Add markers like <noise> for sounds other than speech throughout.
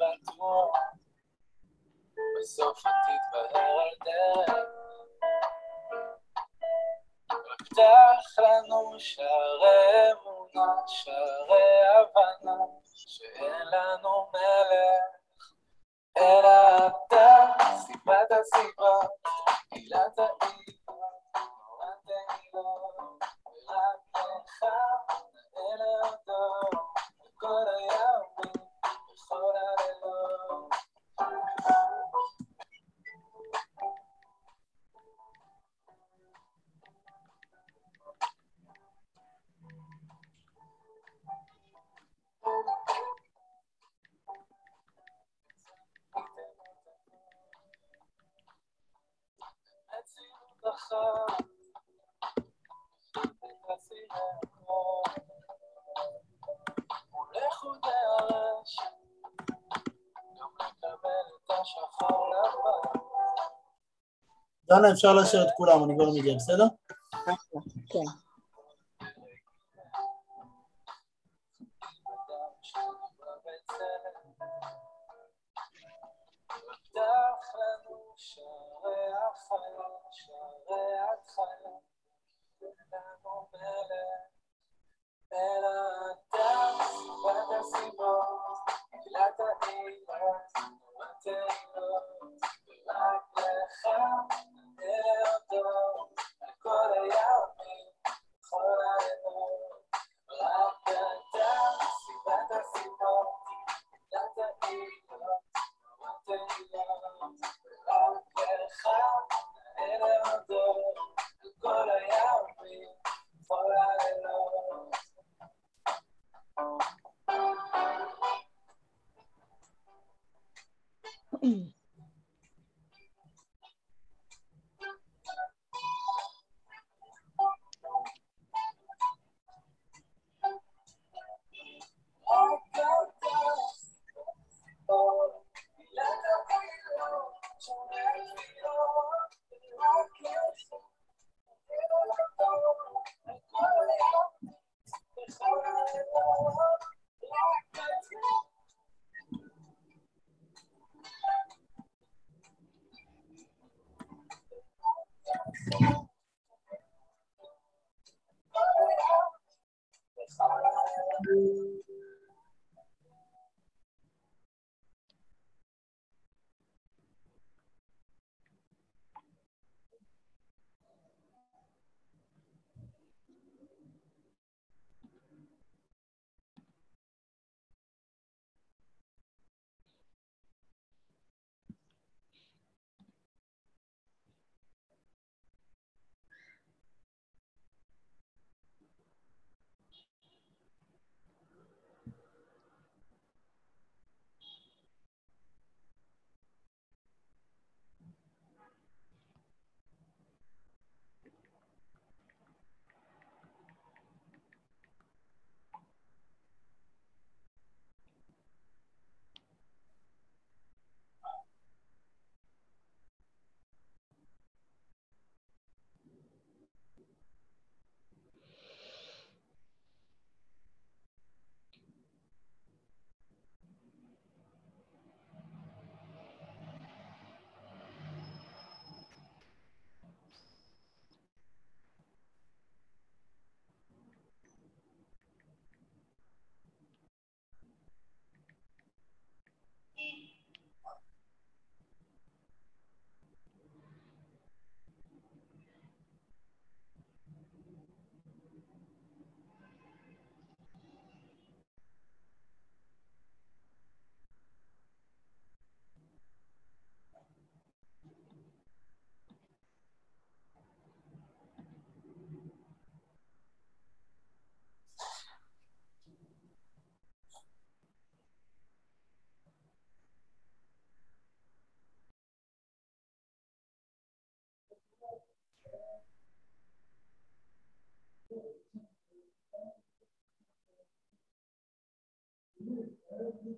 בטוח, בסוף תתבהר על דרך. רק פתח לנו שערי אמונה, שערי הבנה, שאין לנו מלך, אלא אתה, סיבת הסיבה, עילת העילה, נורא תהילה, ורק לך נאה להודות, בכל הימים, בכל הלילות. דנה, אפשר להשאיר את כולם, אני כבר מגיע, בסדר? כן.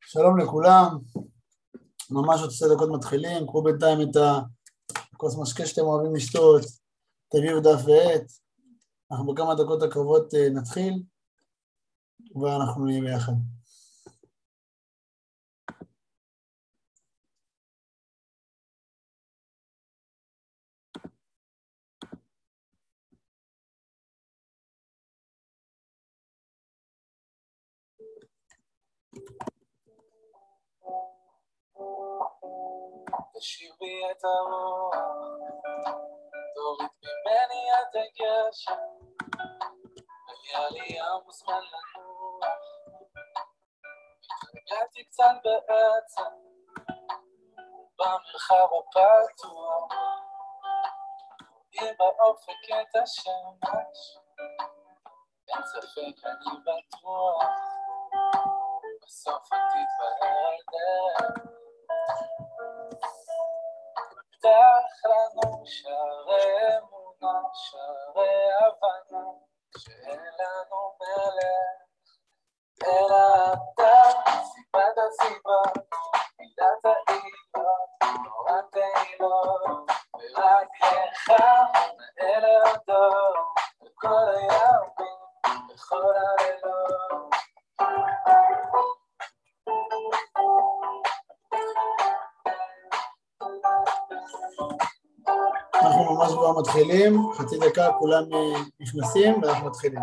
שלום לכולם, ממש עוד שתי דקות מתחילים, קחו בינתיים את הכוס משקה שאתם אוהבים לשתות, תביאו דף ועט, אנחנו בכמה דקות הקרובות אה, נתחיל ואנחנו נהיה ביחד. תשאיר בי את הרוח, תוריד ממני את הגשם, היה לי ים זמן לנוח, התרגלתי קצת בעצם, במרחב הפתוח, רואים באופק את השמש, אין ספק אני בטוח, בסוף את תתבהר על דרך. פתח לנו שערי אמונה, שערי הבנה, שאין לנו מלך, אלא אתה, סיבת הסיבה, מידת העילות, תורת העילות, ורק לך נאה להודות, בכל הימים, בכל הלילות. אנחנו ממש כבר מתחילים, חצי דקה כולם אה, נכנסים ואנחנו מתחילים.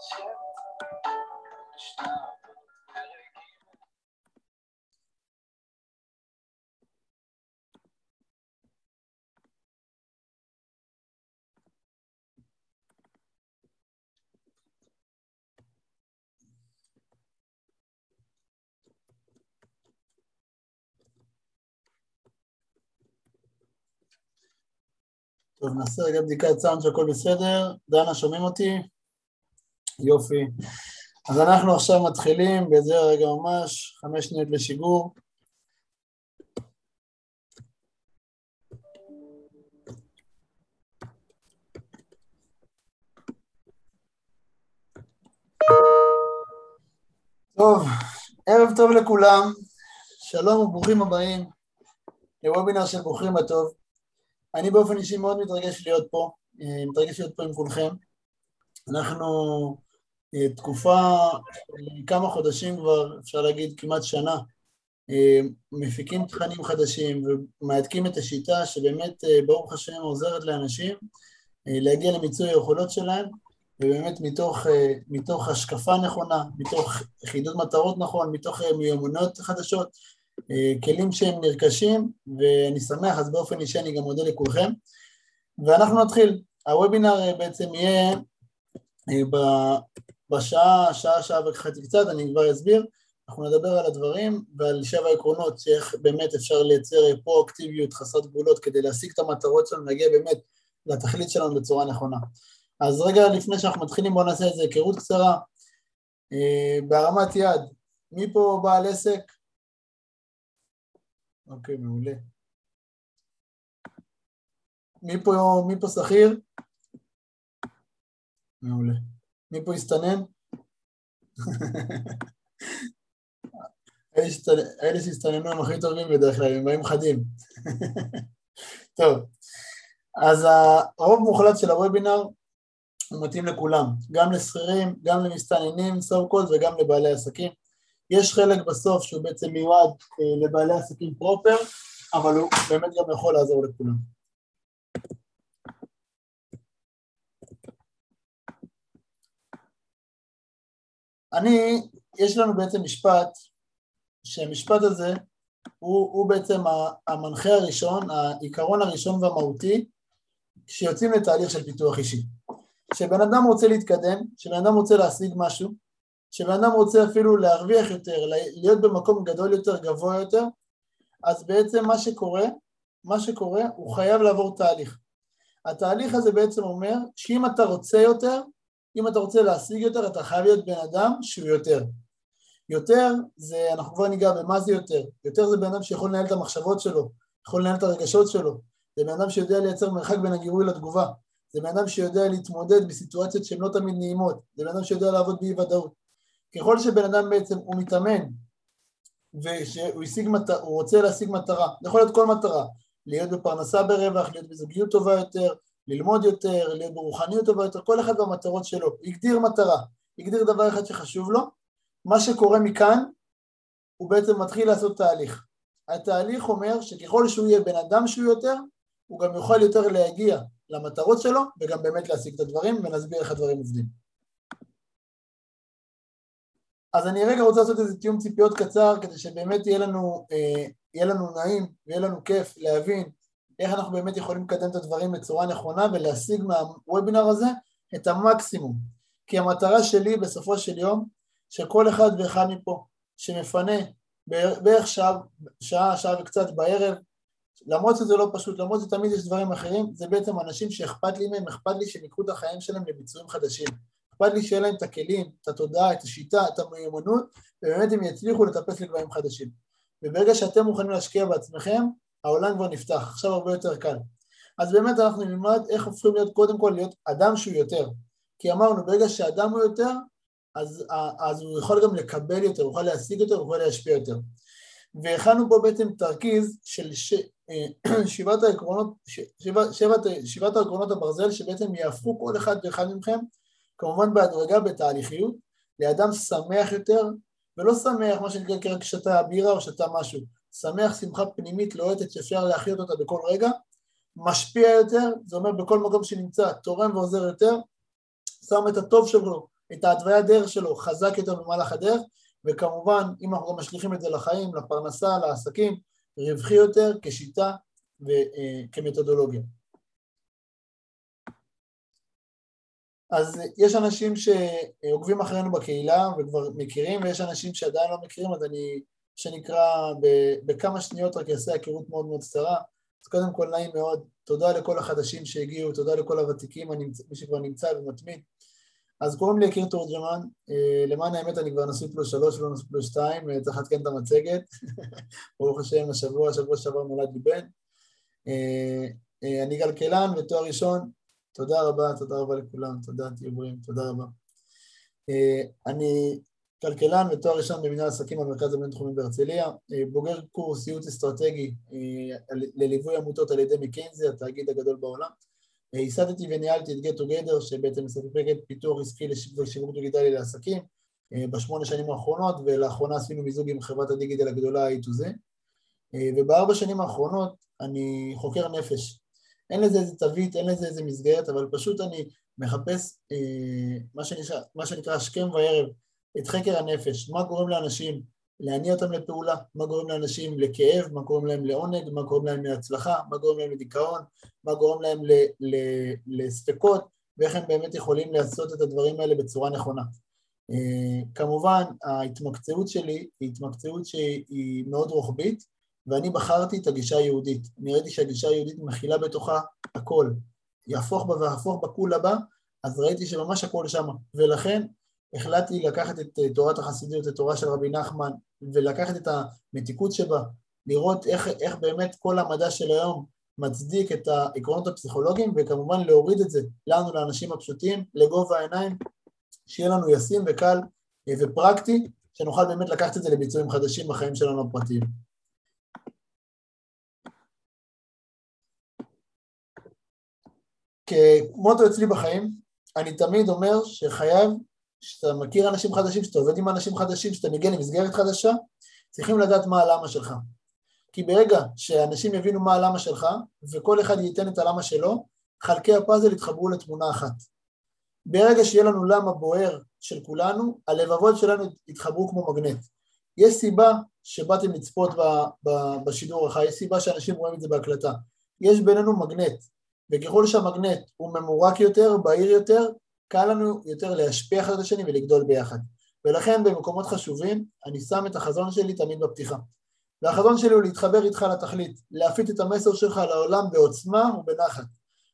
קשת, טוב, נעשה רגע בדיקת סאונד שהכל בסדר. דנה, שומעים אותי? יופי. אז אנחנו עכשיו מתחילים, בזה רגע ממש, חמש שניות לשיגור. טוב, ערב טוב לכולם, שלום וברוכים הבאים לוובינר של ברוכים הטוב. אני באופן אישי מאוד מתרגש להיות פה, אה, מתרגש להיות פה עם כולכם. אנחנו אה, תקופה, אה, כמה חודשים כבר, אפשר להגיד כמעט שנה, מפיקים תכנים חדשים ומהדקים את השיטה שבאמת ברוך השם עוזרת לאנשים להגיע למיצוי היכולות שלהם ובאמת מתוך, מתוך השקפה נכונה, מתוך חידוד מטרות נכון, מתוך מיומנויות חדשות, כלים שהם נרכשים ואני שמח, אז באופן אישי אני גם מודה לכולכם ואנחנו נתחיל. הוובינר אה, בעצם יהיה אה, בשעה, שעה, שעה וחצי קצת, אני כבר אסביר, אנחנו נדבר על הדברים ועל שבע עקרונות שאיך באמת אפשר לייצר פרואקטיביות חסרת גבולות כדי להשיג את המטרות שלנו, להגיע באמת לתכלית שלנו בצורה נכונה. אז רגע לפני שאנחנו מתחילים בואו נעשה איזה היכרות קצרה. אה, בהרמת יד, מי פה בעל עסק? אוקיי, מעולה. מי פה, מי פה שכיר? מעולה. מי פה הסתנן? אלה שהסתנ- אלה שהסתננו הם הכי טובים בדרך כלל, הם באים חדים. טוב, אז הרוב מוחלט של הוובינר הוא מתאים לכולם, גם לשכירים, גם למסתננים, so called, וגם לבעלי עסקים. יש חלק בסוף שהוא בעצם מיועד אה, לבעלי עסקים פרופר, אבל הוא באמת גם יכול לעזור לכולם. אני, יש לנו בעצם משפט, שהמשפט הזה הוא, הוא בעצם המנחה הראשון, העיקרון הראשון והמהותי, כשיוצאים לתהליך של פיתוח אישי. כשבן אדם רוצה להתקדם, כשבן אדם רוצה להשיג משהו, שבן אדם רוצה אפילו להרוויח יותר, להיות במקום גדול יותר, גבוה יותר, אז בעצם מה שקורה, מה שקורה, הוא חייב לעבור תהליך. התהליך הזה בעצם אומר שאם אתה רוצה יותר, אם אתה רוצה להשיג יותר, אתה חייב להיות בן אדם שהוא יותר. יותר זה, אנחנו כבר ניגע במה זה יותר. יותר זה בן אדם שיכול לנהל את המחשבות שלו, יכול לנהל את הרגשות שלו. זה בן אדם שיודע לייצר מרחק בין הגירוי לתגובה. זה בן אדם שיודע להתמודד בסיטואציות שהן לא תמיד נעימות. זה בן אדם שיודע לעבוד באי ודאות. ככל שבן אדם בעצם הוא מתאמן ושהוא השיג מטרה, הוא רוצה להשיג מטרה, זה יכול להיות כל מטרה, להיות בפרנסה ברווח, להיות בזוגיות טובה יותר, ללמוד יותר, להיות ברוחניות טובה יותר, כל אחד במטרות שלו, הגדיר מטרה, הגדיר דבר אחד שחשוב לו, מה שקורה מכאן, הוא בעצם מתחיל לעשות תהליך. התהליך אומר שככל שהוא יהיה בן אדם שהוא יותר, הוא גם יוכל יותר להגיע למטרות שלו וגם באמת להשיג את הדברים ונסביר איך הדברים עובדים. אז אני רגע רוצה לעשות איזה תיאום ציפיות קצר כדי שבאמת יהיה לנו, אה, יהיה לנו נעים ויהיה לנו כיף להבין איך אנחנו באמת יכולים לקדם את הדברים בצורה נכונה ולהשיג מהוובינר הזה את המקסימום. כי המטרה שלי בסופו של יום, שכל אחד ואחד מפה שמפנה בערך שעה, שעה, שעה וקצת בערב, למרות שזה לא פשוט, למרות שתמיד יש דברים אחרים, זה בעצם אנשים שאכפת לי מהם, אכפת לי שהם יקחו את החיים שלהם לביצועים חדשים. אכפת לי שיהיה להם את הכלים, את התודעה, את השיטה, את המיומנות, ובאמת הם יצליחו לטפס לגבהים חדשים. וברגע שאתם מוכנים להשקיע בעצמכם, העולם כבר נפתח, עכשיו הרבה יותר קל. אז באמת אנחנו נלמד איך הופכים להיות, קודם כל להיות אדם שהוא יותר. כי אמרנו, ברגע שאדם הוא יותר, אז, אז הוא יכול גם לקבל יותר, הוא יכול להשיג יותר, הוא יכול להשפיע יותר. והכנו פה בעצם תרכיז של ש... אה, <clears throat> שבעת העקרונות, שבעת, שבעת, שבעת העקרונות הברזל שבעצם יהפכו כל אחד ואחד מכם כמובן בהדרגה, בתהליכיות, לאדם שמח יותר, ולא שמח, מה שנקרא רק שתה בירה או שתה משהו, שמח שמחה פנימית לוהטת שאפשר להחיות אותה בכל רגע, משפיע יותר, זה אומר בכל מקום שנמצא, תורם ועוזר יותר, שם את הטוב שלו, את ההתוויה דרך שלו, חזק יותר במהלך הדרך, וכמובן, אם אנחנו גם משליכים את זה לחיים, לפרנסה, לעסקים, רווחי יותר כשיטה וכמתודולוגיה. אז יש אנשים שעוקבים אחרינו בקהילה וכבר מכירים, ויש אנשים שעדיין לא מכירים, אז אני, שנקרא, בכמה שניות רק אעשה היכרות מאוד מאוד קצרה. אז קודם כל נעים מאוד, תודה לכל החדשים שהגיעו, תודה לכל הוותיקים, מי שכבר נמצא ומתמיד. אז קוראים לי יקיר תורג'מן, אה, למען האמת אני כבר נשוי פלוס שלוש ולא נשוי פלוס שתיים, אה, צריך לעדכן את המצגת, <laughs> ברוך השם השבוע, השבוע שעבר נולד לי בן. אה, אני כלכלן ותואר ראשון תודה רבה, תודה רבה לכולם, תודה, תהיו בריאים, תודה רבה. אה, אני כלכלן ותואר ראשון במנהל עסקים במרכז הבינתחומי בהרצליה, אה, בוגר קורס ייעוץ אסטרטגי אה, לליווי עמותות על ידי מקינזי, התאגיד הגדול בעולם. ייסדתי וניהלתי את Get Together שבעצם מספקת פיתוח עסקי ושיווק דיגיטלי לעסקים בשמונה שנים האחרונות ולאחרונה עשינו מיזוג עם חברת הדיגיטל הגדולה A2Z ובארבע שנים האחרונות אני חוקר נפש אין לזה איזה תווית, אין לזה איזה מסגרת, אבל פשוט אני מחפש אה, מה, שנקרא, מה שנקרא השכם וערב, את חקר הנפש, מה גורם לאנשים להניע אותם לפעולה, מה גורם לאנשים לכאב, מה גורם להם לעונג, מה גורם להם להצלחה, מה גורם להם לדיכאון, מה גורם להם ל, ל, לספקות, ואיך הם באמת יכולים לעשות את הדברים האלה בצורה נכונה. אה, כמובן, ההתמקצעות שלי היא התמקצעות שהיא מאוד רוחבית, ואני בחרתי את הגישה היהודית. אני ראיתי שהגישה היהודית מכילה בתוכה הכל. יהפוך בה והפוך בכול הבא, אז ראיתי שממש הכל שם. ולכן החלטתי לקחת את אה, תורת החסידיות, את תורה של רבי נחמן, ולקחת את המתיקות שבה, לראות איך, איך באמת כל המדע של היום מצדיק את העקרונות הפסיכולוגיים, וכמובן להוריד את זה לנו, לאנשים הפשוטים, לגובה העיניים, שיהיה לנו ישים וקל אה, ופרקטי, שנוכל באמת לקחת את זה לביצועים חדשים בחיים שלנו הפרטיים. כמוטו אצלי בחיים, אני תמיד אומר שחייב, שאתה מכיר אנשים חדשים, שאתה עובד עם אנשים חדשים, שאתה מגיע למסגרת חדשה, צריכים לדעת מה הלמה שלך. כי ברגע שאנשים יבינו מה הלמה שלך, וכל אחד ייתן את הלמה שלו, חלקי הפאזל יתחברו לתמונה אחת. ברגע שיהיה לנו למה בוער של כולנו, הלבבות שלנו יתחברו כמו מגנט. יש סיבה שבאתם לצפות בשידור החי, יש סיבה שאנשים רואים את זה בהקלטה. יש בינינו מגנט, וככל שהמגנט הוא ממורק יותר, בהיר יותר, קל לנו יותר להשפיע אחד את השני ולגדול ביחד. ולכן במקומות חשובים אני שם את החזון שלי תמיד בפתיחה. והחזון שלי הוא להתחבר איתך לתכלית, להפיץ את המסר שלך לעולם בעוצמה ובנחת.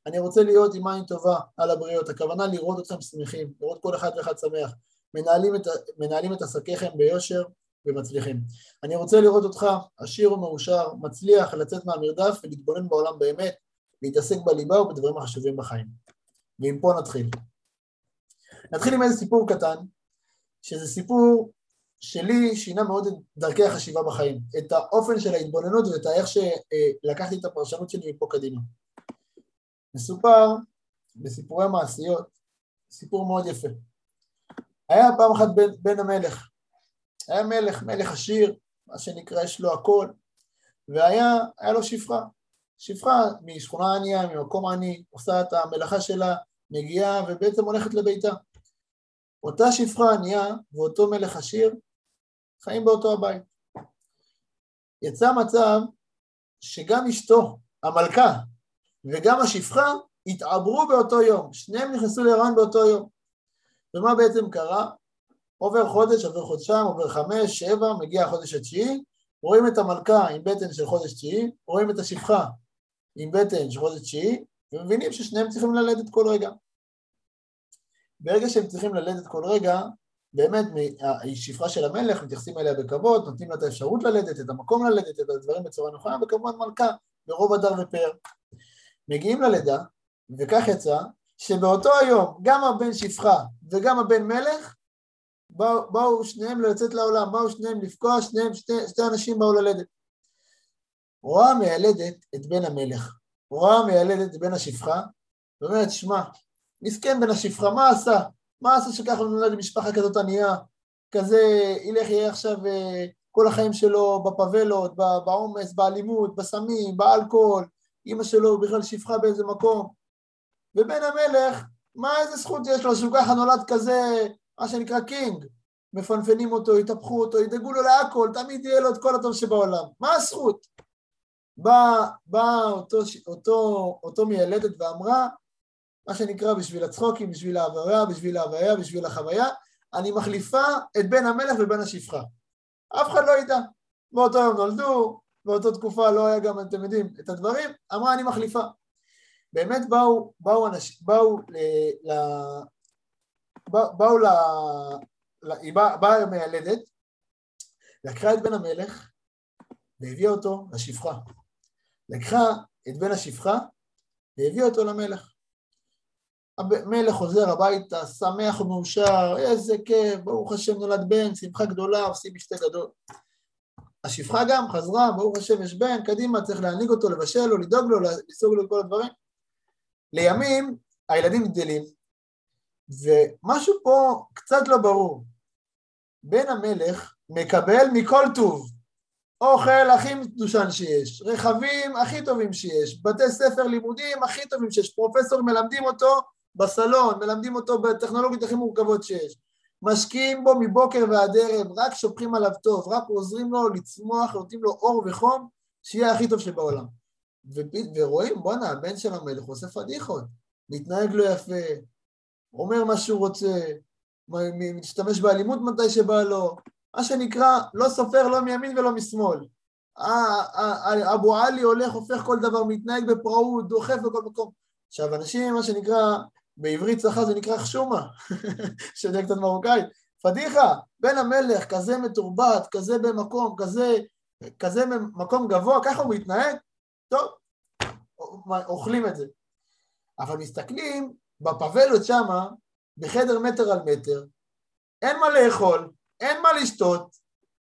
אני רוצה להיות עם עין טובה על הבריות, הכוונה לראות אתכם שמחים, לראות כל אחד ואחד שמח, מנהלים את, מנהלים את עסקיכם ביושר ומצליחים. אני רוצה לראות אותך עשיר ומאושר, מצליח לצאת מהמרדף ולהתבונן בעולם באמת, להתעסק בליבה ובדברים החשובים בחיים. ועם פה נתחיל. נתחיל עם איזה סיפור קטן, שזה סיפור שלי שינה מאוד את דרכי החשיבה בחיים, את האופן של ההתבוננות ואת איך שלקחתי את הפרשנות שלי מפה קדימה. מסופר בסיפורי מעשיות, סיפור מאוד יפה. היה פעם אחת בן, בן המלך, היה מלך, מלך עשיר, מה שנקרא יש לו הכל, והיה לו שפחה, שפחה משכונה ענייה, ממקום עני, עושה את המלאכה שלה, מגיעה ובעצם הולכת לביתה. אותה שפחה ענייה ואותו מלך עשיר חיים באותו הבית. יצא מצב שגם אשתו, המלכה, וגם השפחה התעברו באותו יום, שניהם נכנסו להיריון באותו יום. ומה בעצם קרה? עובר חודש, עובר חודשיים, עובר חמש, שבע, מגיע החודש התשיעי, רואים את המלכה עם בטן של חודש תשיעי, רואים את השפחה עם בטן חודש תשיעי, ומבינים ששניהם צריכים ללדת כל רגע. ברגע שהם צריכים ללדת כל רגע, באמת השפחה של המלך, מתייחסים אליה בכבוד, נותנים לה את האפשרות ללדת, את המקום ללדת, את הדברים בצורה נכונה, וכמובן מלכה, ברוב הדר ופאר. מגיעים ללידה, וכך יצא, שבאותו היום גם הבן שפחה וגם הבן מלך באו, באו שניהם לצאת לעולם, באו שניהם לפגוע, שניהם, שתי, שתי אנשים באו ללדת. רואה מיילדת את בן המלך, רואה מיילדת את בן השפחה, ואומרת, שמע, מסכן בן השפחה, מה עשה? מה עשה שככה נולד למשפחה כזאת ענייה? כזה ילך יהיה עכשיו אה, כל החיים שלו בפבלות, בעומס, באלימות, בסמים, באלכוהול, אימא שלו בכלל שפחה באיזה מקום. ובן המלך, מה איזה זכות יש לו שהוא ככה נולד כזה, מה שנקרא קינג? מפנפנים אותו, יטפחו אותו, ידאגו לו להכל, תמיד יהיה לו את כל הטוב שבעולם. מה הזכות? באה בא אותו, אותו, אותו מיילדת ואמרה, מה שנקרא בשביל הצחוקים, בשביל ההוויה, בשביל ההוויה, בשביל החוויה, אני מחליפה את בן המלך ובן השפחה. אף אחד לא ידע. באותו יום נולדו, באותה תקופה לא היה גם, אתם יודעים, את הדברים, אמרה אני מחליפה. באמת באו, באו אנשים, באו ל... ל באו ל... היא באה בא המיילדת, לקחה את בן המלך והביאה אותו לשפחה. לקחה את בן השפחה והביאה אותו למלך. המלך חוזר הביתה, שמח ומאושר, איזה כיף, ברוך השם נולד בן, שמחה גדולה, עושים משתה גדול. השפחה גם חזרה, ברוך השם יש בן, קדימה, צריך להנהיג אותו, לבשל לו, לדאוג לו, לסוג לו את כל הדברים. לימים הילדים גדלים, ומשהו פה קצת לא ברור. בן המלך מקבל מכל טוב, אוכל הכי מדושן שיש, רכבים הכי טובים שיש, בתי ספר לימודים הכי טובים שיש, פרופסור מלמדים אותו בסלון, מלמדים אותו בטכנולוגיות הכי מורכבות שיש, משקיעים בו מבוקר ועד ערב, רק שופכים עליו טוב, רק עוזרים לו לצמוח, נותנים לו אור וחום, שיהיה הכי טוב שבעולם. ורואים, בואנה, הבן של המלך עושה פדיחות, מתנהג לא יפה, אומר מה שהוא רוצה, משתמש באלימות מתי שבא לו, מה שנקרא, לא סופר לא מימין ולא משמאל. אבו עלי הולך, הופך כל דבר, מתנהג בפראות, דוחף בכל מקום. עכשיו, אנשים, מה שנקרא, בעברית צחה זה נקרא חשומה, <laughs> שזה קצת מרוקאי. פדיחה, בן המלך, כזה מתורבת, כזה במקום, כזה, כזה במקום גבוה, ככה הוא מתנהג, טוב, אוכלים את זה. אבל מסתכלים בפבלות שמה, בחדר מטר על מטר, אין מה לאכול, אין מה לשתות,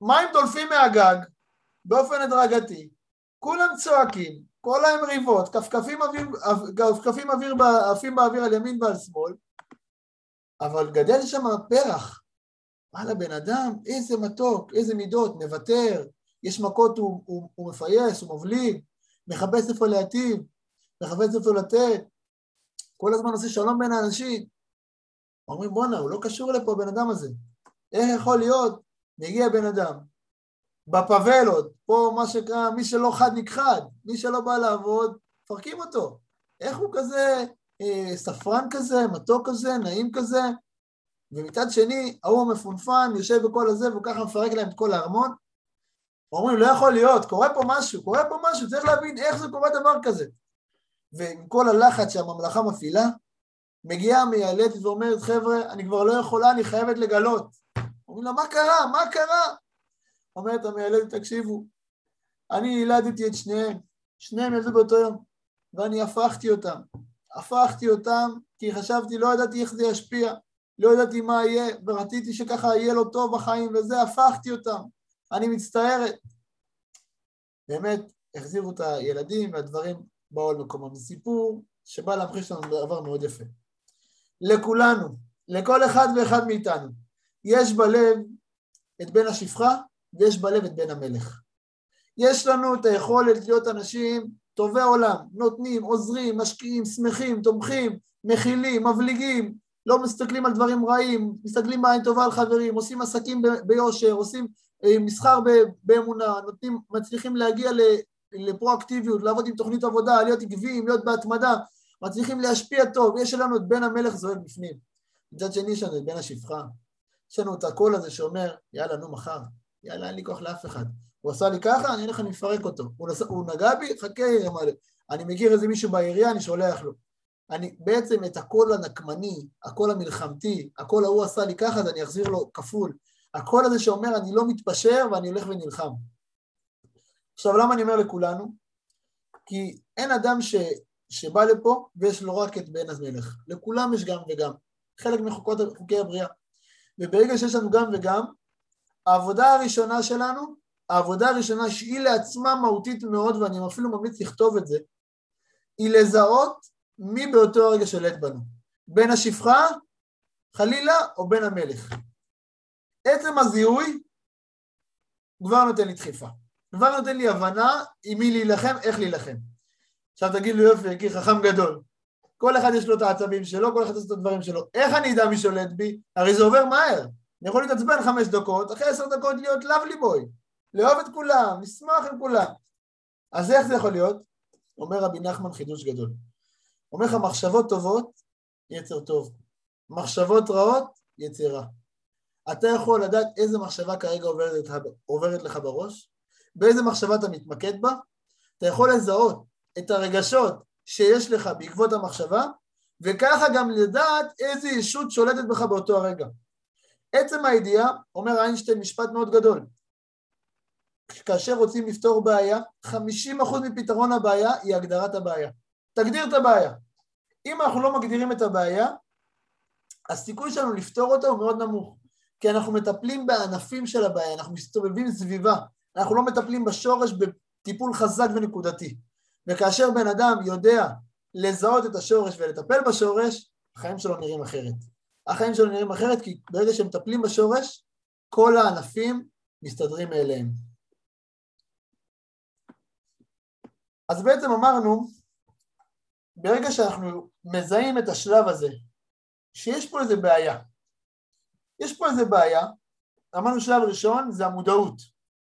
מים דולפים מהגג באופן הדרגתי, כולם צועקים, כל הימריבות, כפכפים אוויר, כפכפים אוויר עפים באוויר על ימין ועל שמאל, אבל גדל שם פרח. וואלה, בן אדם, איזה מתוק, איזה מידות, מוותר, יש מכות, הוא, הוא, הוא מפייס, הוא מבליג, מחפש איפה להטיב, מחפש איפה לתת, כל הזמן עושה שלום בין האנשים. אומרים, בואנה, הוא לא קשור לפה, הבן אדם הזה. איך יכול להיות? מגיע בן אדם, בפבלות, פה מה שקרה, מי שלא חד נכחד, מי שלא בא לעבוד, מפרקים אותו. איך הוא כזה אה, ספרן כזה, מתוק כזה, נעים כזה? ומצד שני, ההוא המפונפן יושב בכל הזה והוא ככה מפרק להם את כל הארמון. אומרים, לא יכול להיות, קורה פה משהו, קורה פה משהו, צריך להבין איך זה קורה דבר כזה. ועם כל הלחץ שהממלכה מפעילה, מגיעה המיילדת ואומרת, חבר'ה, אני כבר לא יכולה, אני חייבת לגלות. אומרים לה, מה קרה? מה קרה? אומרת המיילדת, תקשיבו, אני ילדתי את שניהם, שניהם ילדו באותו יום, ואני הפכתי אותם. הפכתי אותם כי חשבתי, לא ידעתי איך זה ישפיע, לא ידעתי מה יהיה, ורציתי שככה יהיה לו טוב בחיים, וזה, הפכתי אותם. אני מצטערת. באמת, החזירו את הילדים והדברים באו על מקומם. זה סיפור שבא להמחיש לנו דבר מאוד יפה. לכולנו, לכל אחד ואחד מאיתנו, יש בלב את בן השפחה ויש בלב את בן המלך. יש לנו את היכולת להיות אנשים טובי עולם, נותנים, עוזרים, משקיעים, שמחים, תומכים, מכילים, מבליגים, לא מסתכלים על דברים רעים, מסתכלים בעין טובה על חברים, עושים עסקים ביושר, עושים אה, מסחר באמונה, נותנים, מצליחים להגיע לפרואקטיביות, לעבוד עם תוכנית עבודה, להיות עקביים, להיות בהתמדה, מצליחים להשפיע טוב, יש לנו את בן המלך זועק בפנים. מצד שני יש לנו את בן השפחה, יש לנו את הקול הזה שאומר, יאללה, נו מחר, יאללה, אין לי כוח לאף אחד. הוא עשה לי ככה, אני הולך לפרק אותו. הוא, נס... הוא נגע בי, חכה, ירמלה. אני מכיר איזה מישהו בעירייה, אני שולח לו. אני בעצם את הקול הנקמני, הקול המלחמתי, הקול ההוא עשה לי ככה, אז אני אחזיר לו כפול. הקול הזה שאומר, אני לא מתפשר ואני הולך ונלחם. עכשיו, למה אני אומר לכולנו? כי אין אדם ש... שבא לפה ויש לו רק את בן המלך. לכולם יש גם וגם. חלק מחוקי הבריאה. וברגע שיש לנו גם וגם, העבודה הראשונה שלנו, העבודה הראשונה שהיא לעצמה מהותית מאוד, ואני אפילו ממליץ לכתוב את זה, היא לזהות מי באותו הרגע שולט בנו. בין השפחה, חלילה, או בין המלך. עצם הזיהוי כבר נותן לי דחיפה. כבר נותן לי הבנה עם מי להילחם, איך להילחם. עכשיו תגיד לי יופי, יקיר חכם גדול. כל אחד יש לו את העצבים שלו, כל אחד עושה את הדברים שלו. איך אני אדע מי שולט בי? הרי זה עובר מהר. אני יכול להתעצבן חמש דקות, אחרי עשר דקות להיות לאבלי בוי. לאהוב את כולם, לשמוח עם כולם. אז איך זה יכול להיות? אומר רבי נחמן חידוש גדול. אומר לך מחשבות טובות, יצר טוב. מחשבות רעות, יצר רע. אתה יכול לדעת איזה מחשבה כרגע עוברת, עוברת לך בראש, באיזה מחשבה אתה מתמקד בה, אתה יכול לזהות את הרגשות שיש לך בעקבות המחשבה, וככה גם לדעת איזה ישות שולטת בך באותו הרגע. עצם הידיעה, אומר איינשטיין משפט מאוד גדול, כאשר רוצים לפתור בעיה, 50% מפתרון הבעיה היא הגדרת הבעיה. תגדיר את הבעיה. אם אנחנו לא מגדירים את הבעיה, הסיכוי שלנו לפתור אותה הוא מאוד נמוך, כי אנחנו מטפלים בענפים של הבעיה, אנחנו מסתובבים סביבה, אנחנו לא מטפלים בשורש בטיפול חזק ונקודתי. וכאשר בן אדם יודע לזהות את השורש ולטפל בשורש, החיים שלו נראים אחרת. החיים שלו נראים אחרת כי ברגע שמטפלים בשורש, כל הענפים מסתדרים מאליהם. אז בעצם אמרנו, ברגע שאנחנו מזהים את השלב הזה, שיש פה איזה בעיה, יש פה איזה בעיה, אמרנו שלב ראשון זה המודעות,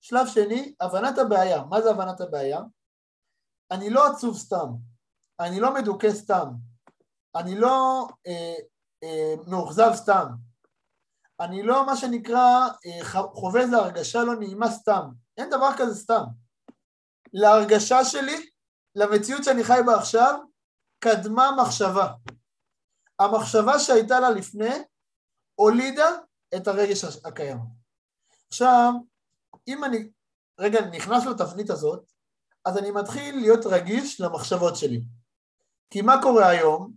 שלב שני, הבנת הבעיה, מה זה הבנת הבעיה? אני לא עצוב סתם, אני לא מדוכא סתם, אני לא אה, אה, מאוכזב סתם, אני לא מה שנקרא אה, חווה איזו הרגשה לא נעימה סתם, אין דבר כזה סתם. להרגשה שלי, למציאות שאני חי בה עכשיו, קדמה מחשבה. המחשבה שהייתה לה לפני הולידה את הרגש הקיים. עכשיו, אם אני רגע נכנס לתבנית הזאת, אז אני מתחיל להיות רגיש למחשבות שלי. כי מה קורה היום?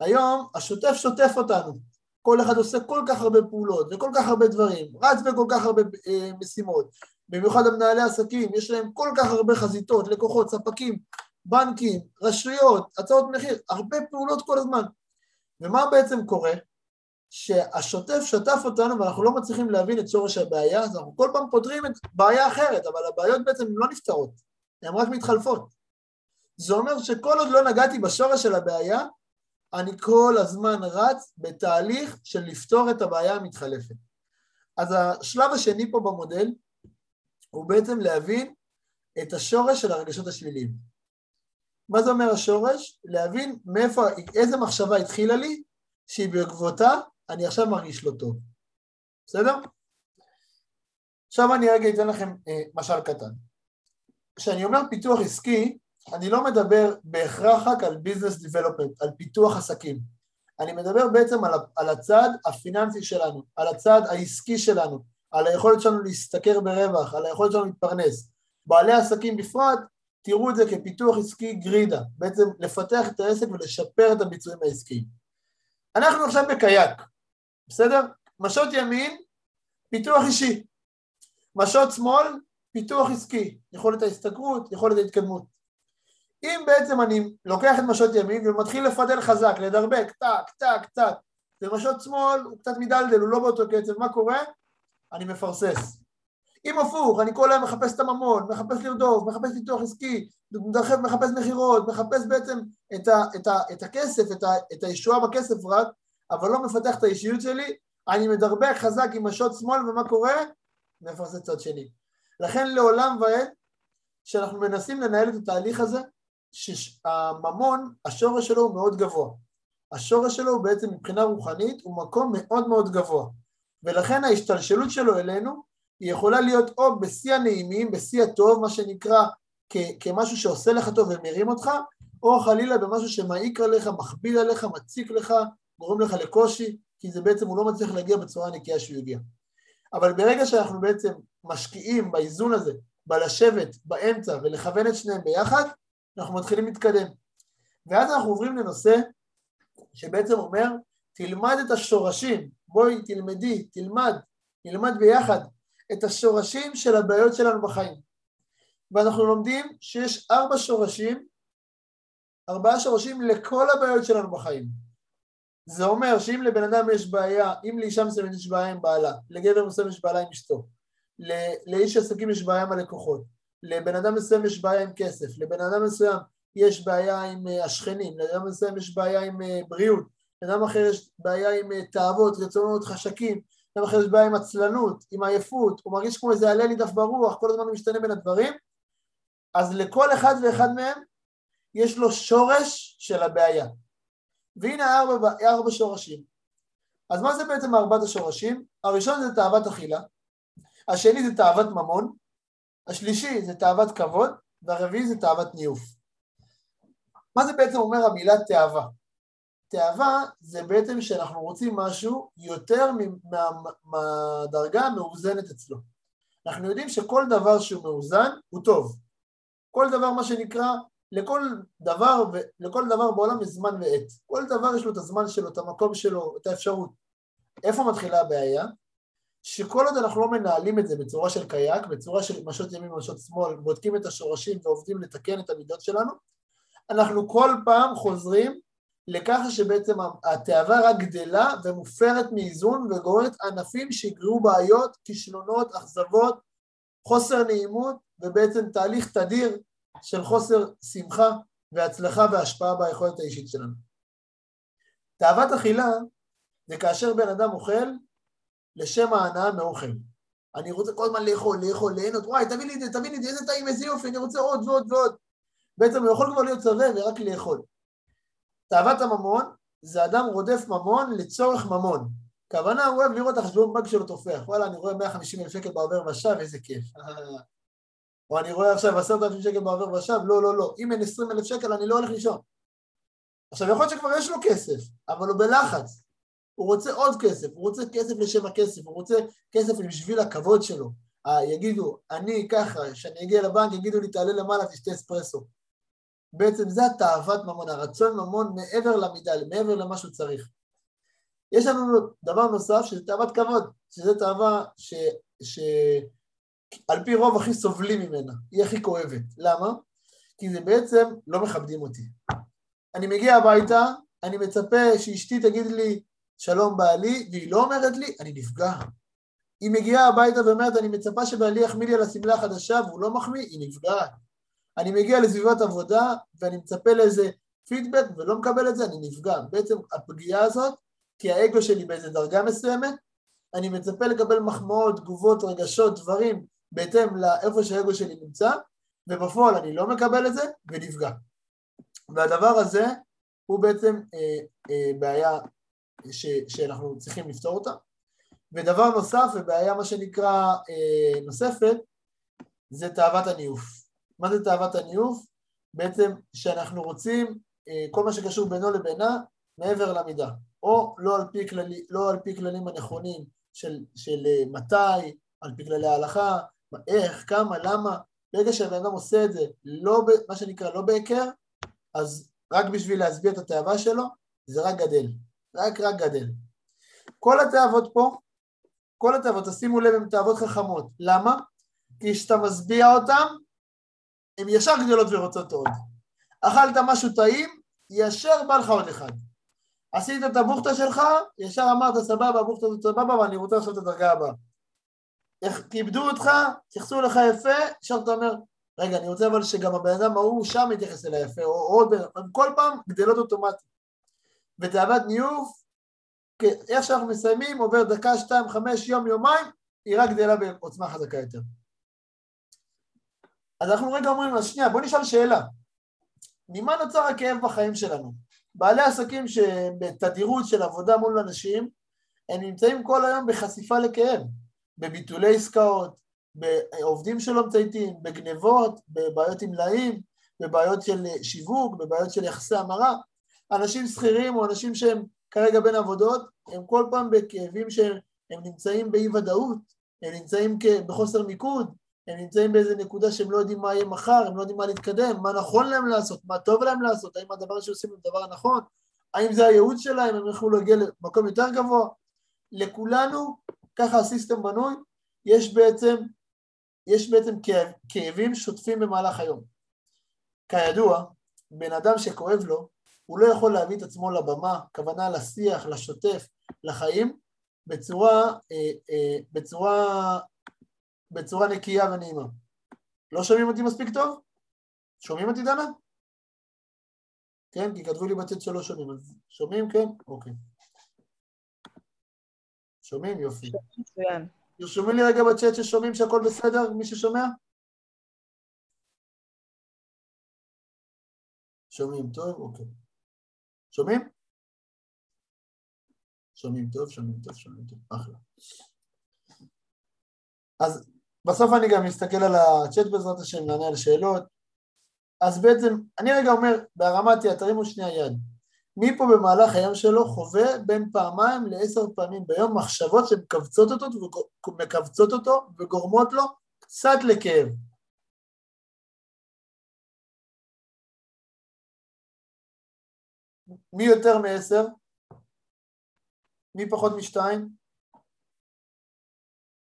היום השוטף שוטף אותנו. כל אחד עושה כל כך הרבה פעולות וכל כך הרבה דברים, רץ בכל כך הרבה אה, משימות. במיוחד המנהלי עסקים, יש להם כל כך הרבה חזיתות, לקוחות, ספקים, בנקים, רשויות, הצעות מחיר, הרבה פעולות כל הזמן. ומה בעצם קורה? שהשוטף שטף אותנו ואנחנו לא מצליחים להבין את שורש הבעיה, אז אנחנו כל פעם פותרים את בעיה אחרת, אבל הבעיות בעצם לא נפתרות, הן רק מתחלפות. זה אומר שכל עוד לא נגעתי בשורש של הבעיה, אני כל הזמן רץ בתהליך של לפתור את הבעיה המתחלפת. אז השלב השני פה במודל הוא בעצם להבין את השורש של הרגשות השליליים. מה זה אומר השורש? להבין מאיפה, איזה מחשבה התחילה לי, שהיא בעקבותה אני עכשיו מרגיש לא טוב. בסדר? עכשיו אני רגע אתן לכם אה, משל קטן. כשאני אומר פיתוח עסקי, אני לא מדבר בהכרח רק על ביזנס דיבלופמנט, על פיתוח עסקים. אני מדבר בעצם על, על הצד הפיננסי שלנו, על הצד העסקי שלנו, על היכולת שלנו להשתכר ברווח, על היכולת שלנו להתפרנס. בעלי עסקים בפרט, תראו את זה כפיתוח עסקי גרידה, בעצם לפתח את העסק ולשפר את הביצועים העסקיים. אנחנו עכשיו בקייק, בסדר? משות ימין, פיתוח אישי. משות שמאל, פיתוח עסקי, יכולת ההשתכרות, יכולת ההתקדמות. אם בעצם אני לוקח את משות ימין ומתחיל לפדל חזק, לדרבק, טק, טק, טק, ומשות שמאל הוא קצת מדלדל, הוא לא באותו קצב, מה קורה? אני מפרסס. אם הפוך, אני כל היום מחפש את הממון, מחפש לרדוף, מחפש פיתוח עסקי, מחפש מכירות, מחפש בעצם את, ה, את, ה, את הכסף, את, ה, את הישועה בכסף רק, אבל לא מפתח את האישיות שלי, אני מדרבק חזק עם משות שמאל, ומה קורה? מפרסס צד שני. לכן לעולם ועד, כשאנחנו מנסים לנהל את התהליך הזה, שהממון, השורש שלו הוא מאוד גבוה. השורש שלו הוא בעצם מבחינה רוחנית הוא מקום מאוד מאוד גבוה. ולכן ההשתלשלות שלו אלינו היא יכולה להיות או בשיא הנעימים, בשיא הטוב, מה שנקרא כ- כמשהו שעושה לך טוב ומרים אותך, או חלילה במשהו שמעיק עליך, מכביד עליך, מציק לך, גורם לך לקושי, כי זה בעצם הוא לא מצליח להגיע בצורה הנקייה שהוא הגיע. אבל ברגע שאנחנו בעצם משקיעים באיזון הזה, בלשבת באמצע ולכוון את שניהם ביחד, אנחנו מתחילים להתקדם. ואז אנחנו עוברים לנושא שבעצם אומר, תלמד את השורשים, בואי תלמדי, תלמד, נלמד ביחד את השורשים של הבעיות שלנו בחיים. ואנחנו לומדים שיש ארבע שורשים, ארבעה שורשים לכל הבעיות שלנו בחיים. זה אומר שאם לבן אדם יש בעיה, אם לאישה מסוימת יש בעיה עם בעלה, לגבר מסוים יש בעיה עם אשתו, לאיש עסקים יש בעיה עם הלקוחות, לבן אדם מסוים יש בעיה עם כסף, לבן אדם מסוים יש בעיה עם אה, השכנים, לבן אדם מסוים יש בעיה עם אה, בריאות, לבן אדם אחר יש בעיה עם אה, תאוות, רצונות, חשקים, לבן אחר יש בעיה עם עצלנות, עם עייפות, הוא מרגיש כמו איזה עלה נידף ברוח, כל הזמן הוא משתנה בין הדברים, אז לכל אחד ואחד מהם יש לו שורש של הבעיה. והנה ארבע, ארבע שורשים. אז מה זה בעצם ארבעת השורשים? הראשון זה תאוות אכילה, השני זה תאוות ממון, השלישי זה תאוות כבוד, והרביעי זה תאוות ניאוף. מה זה בעצם אומר המילה תאווה? תאווה זה בעצם שאנחנו רוצים משהו יותר מהדרגה המאוזנת אצלו. אנחנו יודעים שכל דבר שהוא מאוזן הוא טוב. כל דבר מה שנקרא, לכל דבר, לכל דבר בעולם יש זמן ועת. כל דבר יש לו את הזמן שלו, את המקום שלו, את האפשרות. איפה מתחילה הבעיה? שכל עוד אנחנו לא מנהלים את זה בצורה של קייק, בצורה של משות ימין ומשות שמאל, בודקים את השורשים ועובדים לתקן את המידות שלנו, אנחנו כל פעם חוזרים לכך שבעצם התאווה רק גדלה ומופרת מאיזון וגוררת ענפים שיגרעו בעיות, כישלונות, אכזבות, חוסר נעימות ובעצם תהליך תדיר של חוסר שמחה והצלחה והשפעה ביכולת האישית שלנו. תאוות אכילה זה כאשר בן אדם אוכל לשם ההנאה מאוכל. אני רוצה כל הזמן לאכול, לאכול, ליהנות, וואי, תביא לי את זה, תביא לי את זה, איזה טעים, איזה יופי, אני רוצה עוד ועוד ועוד. בעצם הוא יכול כבר להיות שבע ורק לאכול. תאוות הממון זה אדם רודף ממון לצורך ממון. כוונה הוא אוהב לראות את החשבון בנק שלו תופח. וואלה, אני רואה 150 אלף שקל בעובר ושב, איזה כיף. <laughs> או אני רואה עכשיו 10,000 שקל בעובר ושב, לא, לא, לא. אם אין 20 אלף שקל, אני לא הולך לישון. עכשיו, יכול להיות שכבר יש לו כסף, אבל הוא בלחץ. הוא רוצה עוד כסף, הוא רוצה כסף לשם הכסף, הוא רוצה כסף בשביל הכבוד שלו. אה, יגידו, אני ככה, כשאני אגיע לבנק, יגידו לי, תעלה למעלה, תשתה אספרסו. בעצם זה התאוות ממון, הרצון ממון מעבר למידה, מעבר למה שהוא צריך. יש לנו דבר נוסף שזה תאוות כבוד, שזה תאווה ש... שעל פי רוב הכי סובלים ממנה, היא הכי כואבת. למה? כי זה בעצם לא מכבדים אותי. אני מגיע הביתה, אני מצפה שאשתי תגיד לי שלום בעלי, והיא לא אומרת לי, אני נפגע. היא מגיעה הביתה ואומרת, אני מצפה שבעלי יחמיא לי על השמלה החדשה והוא לא מחמיא, היא נפגעת. אני מגיע לסביבת עבודה ואני מצפה לאיזה פידבק ולא מקבל את זה, אני נפגע. בעצם הפגיעה הזאת, כי האגו שלי באיזה דרגה מסוימת, אני מצפה לקבל מחמאות, תגובות, רגשות, דברים, בהתאם לאיפה שהאגו שלי נמצא, ובפועל אני לא מקבל את זה ונפגע. והדבר הזה הוא בעצם אה, אה, בעיה ש, שאנחנו צריכים לפתור אותה. ודבר נוסף, ובעיה מה שנקרא אה, נוספת, זה תאוות הניוף. מה זה תאוות הניוף? בעצם שאנחנו רוצים אה, כל מה שקשור בינו לבינה מעבר למידה, או לא על פי, כללי, לא על פי כללים הנכונים של, של אה, מתי, על פי כללי ההלכה, איך, כמה, למה, ברגע שהבן אדם עושה את זה, לא, מה שנקרא, לא בהיכר, אז רק בשביל להסביר את התאווה שלו, זה רק גדל, רק רק גדל. כל התאוות פה, כל התאוות, תשימו לב, הן תאוות חכמות. למה? כי כשאתה משביע אותן, הן ישר גדולות ורוצות עוד. אכלת משהו טעים, ישר בא לך עוד אחד. עשית את הבוכטה שלך, ישר אמרת סבבה, הבוכטה הזאת סבבה, ואני רוצה לעשות את הדרגה הבאה. כיבדו אותך, התייחסו לך יפה, ישר אתה אומר, רגע, אני רוצה אבל שגם הבן אדם ההוא שם יתייחס אליי יפה, או עוד כל פעם גדלות אוטומטית. ותאוות ניוף, איך שאנחנו מסיימים, עובר דקה, שתיים, חמש, יום, יומיים, היא רק גדלה בעוצמה חזקה יותר. אז אנחנו רגע אומרים, אז שנייה, בוא נשאל שאלה. ממה נוצר הכאב בחיים שלנו? בעלי עסקים שבתדירות של עבודה מול אנשים, הם נמצאים כל היום בחשיפה לכאב, בביטולי עסקאות, בעובדים שלא מצייתים, בגנבות, בבעיות עם מלאים, בבעיות של שיווק, בבעיות של יחסי המרה. אנשים שכירים או אנשים שהם כרגע בין עבודות, הם כל פעם בכאבים שהם נמצאים באי ודאות, הם נמצאים בחוסר מיקוד, הם נמצאים באיזה נקודה שהם לא יודעים מה יהיה מחר, הם לא יודעים מה להתקדם, מה נכון להם לעשות, מה טוב להם לעשות, האם הדבר שעושים הוא דבר הנכון, האם זה הייעוד שלהם, הם יוכלו להגיע למקום יותר גבוה. לכולנו, ככה הסיסטם בנוי, יש בעצם, יש בעצם כאב, כאבים שוטפים במהלך היום. כידוע, בן אדם שכואב לו, הוא לא יכול להביא את עצמו לבמה, כוונה לשיח, לשוטף, לחיים, בצורה, אה, אה, בצורה בצורה נקייה ונעימה. לא שומעים אותי מספיק טוב? שומעים אותי דנה? כן, כי כתבו לי בצד שלא שומעים, אז שומעים כן? אוקיי. שומעים? יופי. מצוין. תרשומי לי רגע בצ'אט ששומעים שהכל בסדר, מי ששומע? שומעים טוב? אוקיי. שומעים? שומעים טוב, שומעים טוב, שומעים טוב, אחלה. אז בסוף אני גם מסתכל על הצ'אט בעזרת השם, נענה על שאלות. אז בעצם, אני רגע אומר, בהרמתיה, תרימו שנייה יד. מי פה במהלך היום שלו חווה בין פעמיים לעשר פעמים ביום מחשבות שמכווצות אותו, אותו וגורמות לו קצת לכאב. מי יותר מעשר? מי פחות משתיים?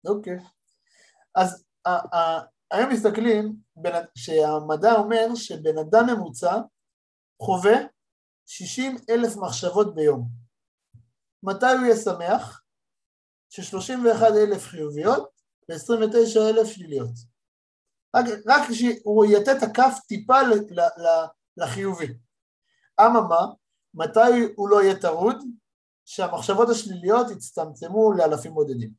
אוקיי. אז היום מסתכלים שהמדע אומר שבן אדם ממוצע חווה 60 אלף מחשבות ביום. מתי הוא יהיה שמח? ש-31 אלף חיוביות ו-29 אלף שליליות. רק, רק שהוא יתה את הכף טיפה לחיובי. אממה, מתי הוא לא יהיה טרוד? שהמחשבות השליליות יצטמצמו לאלפים בודדים.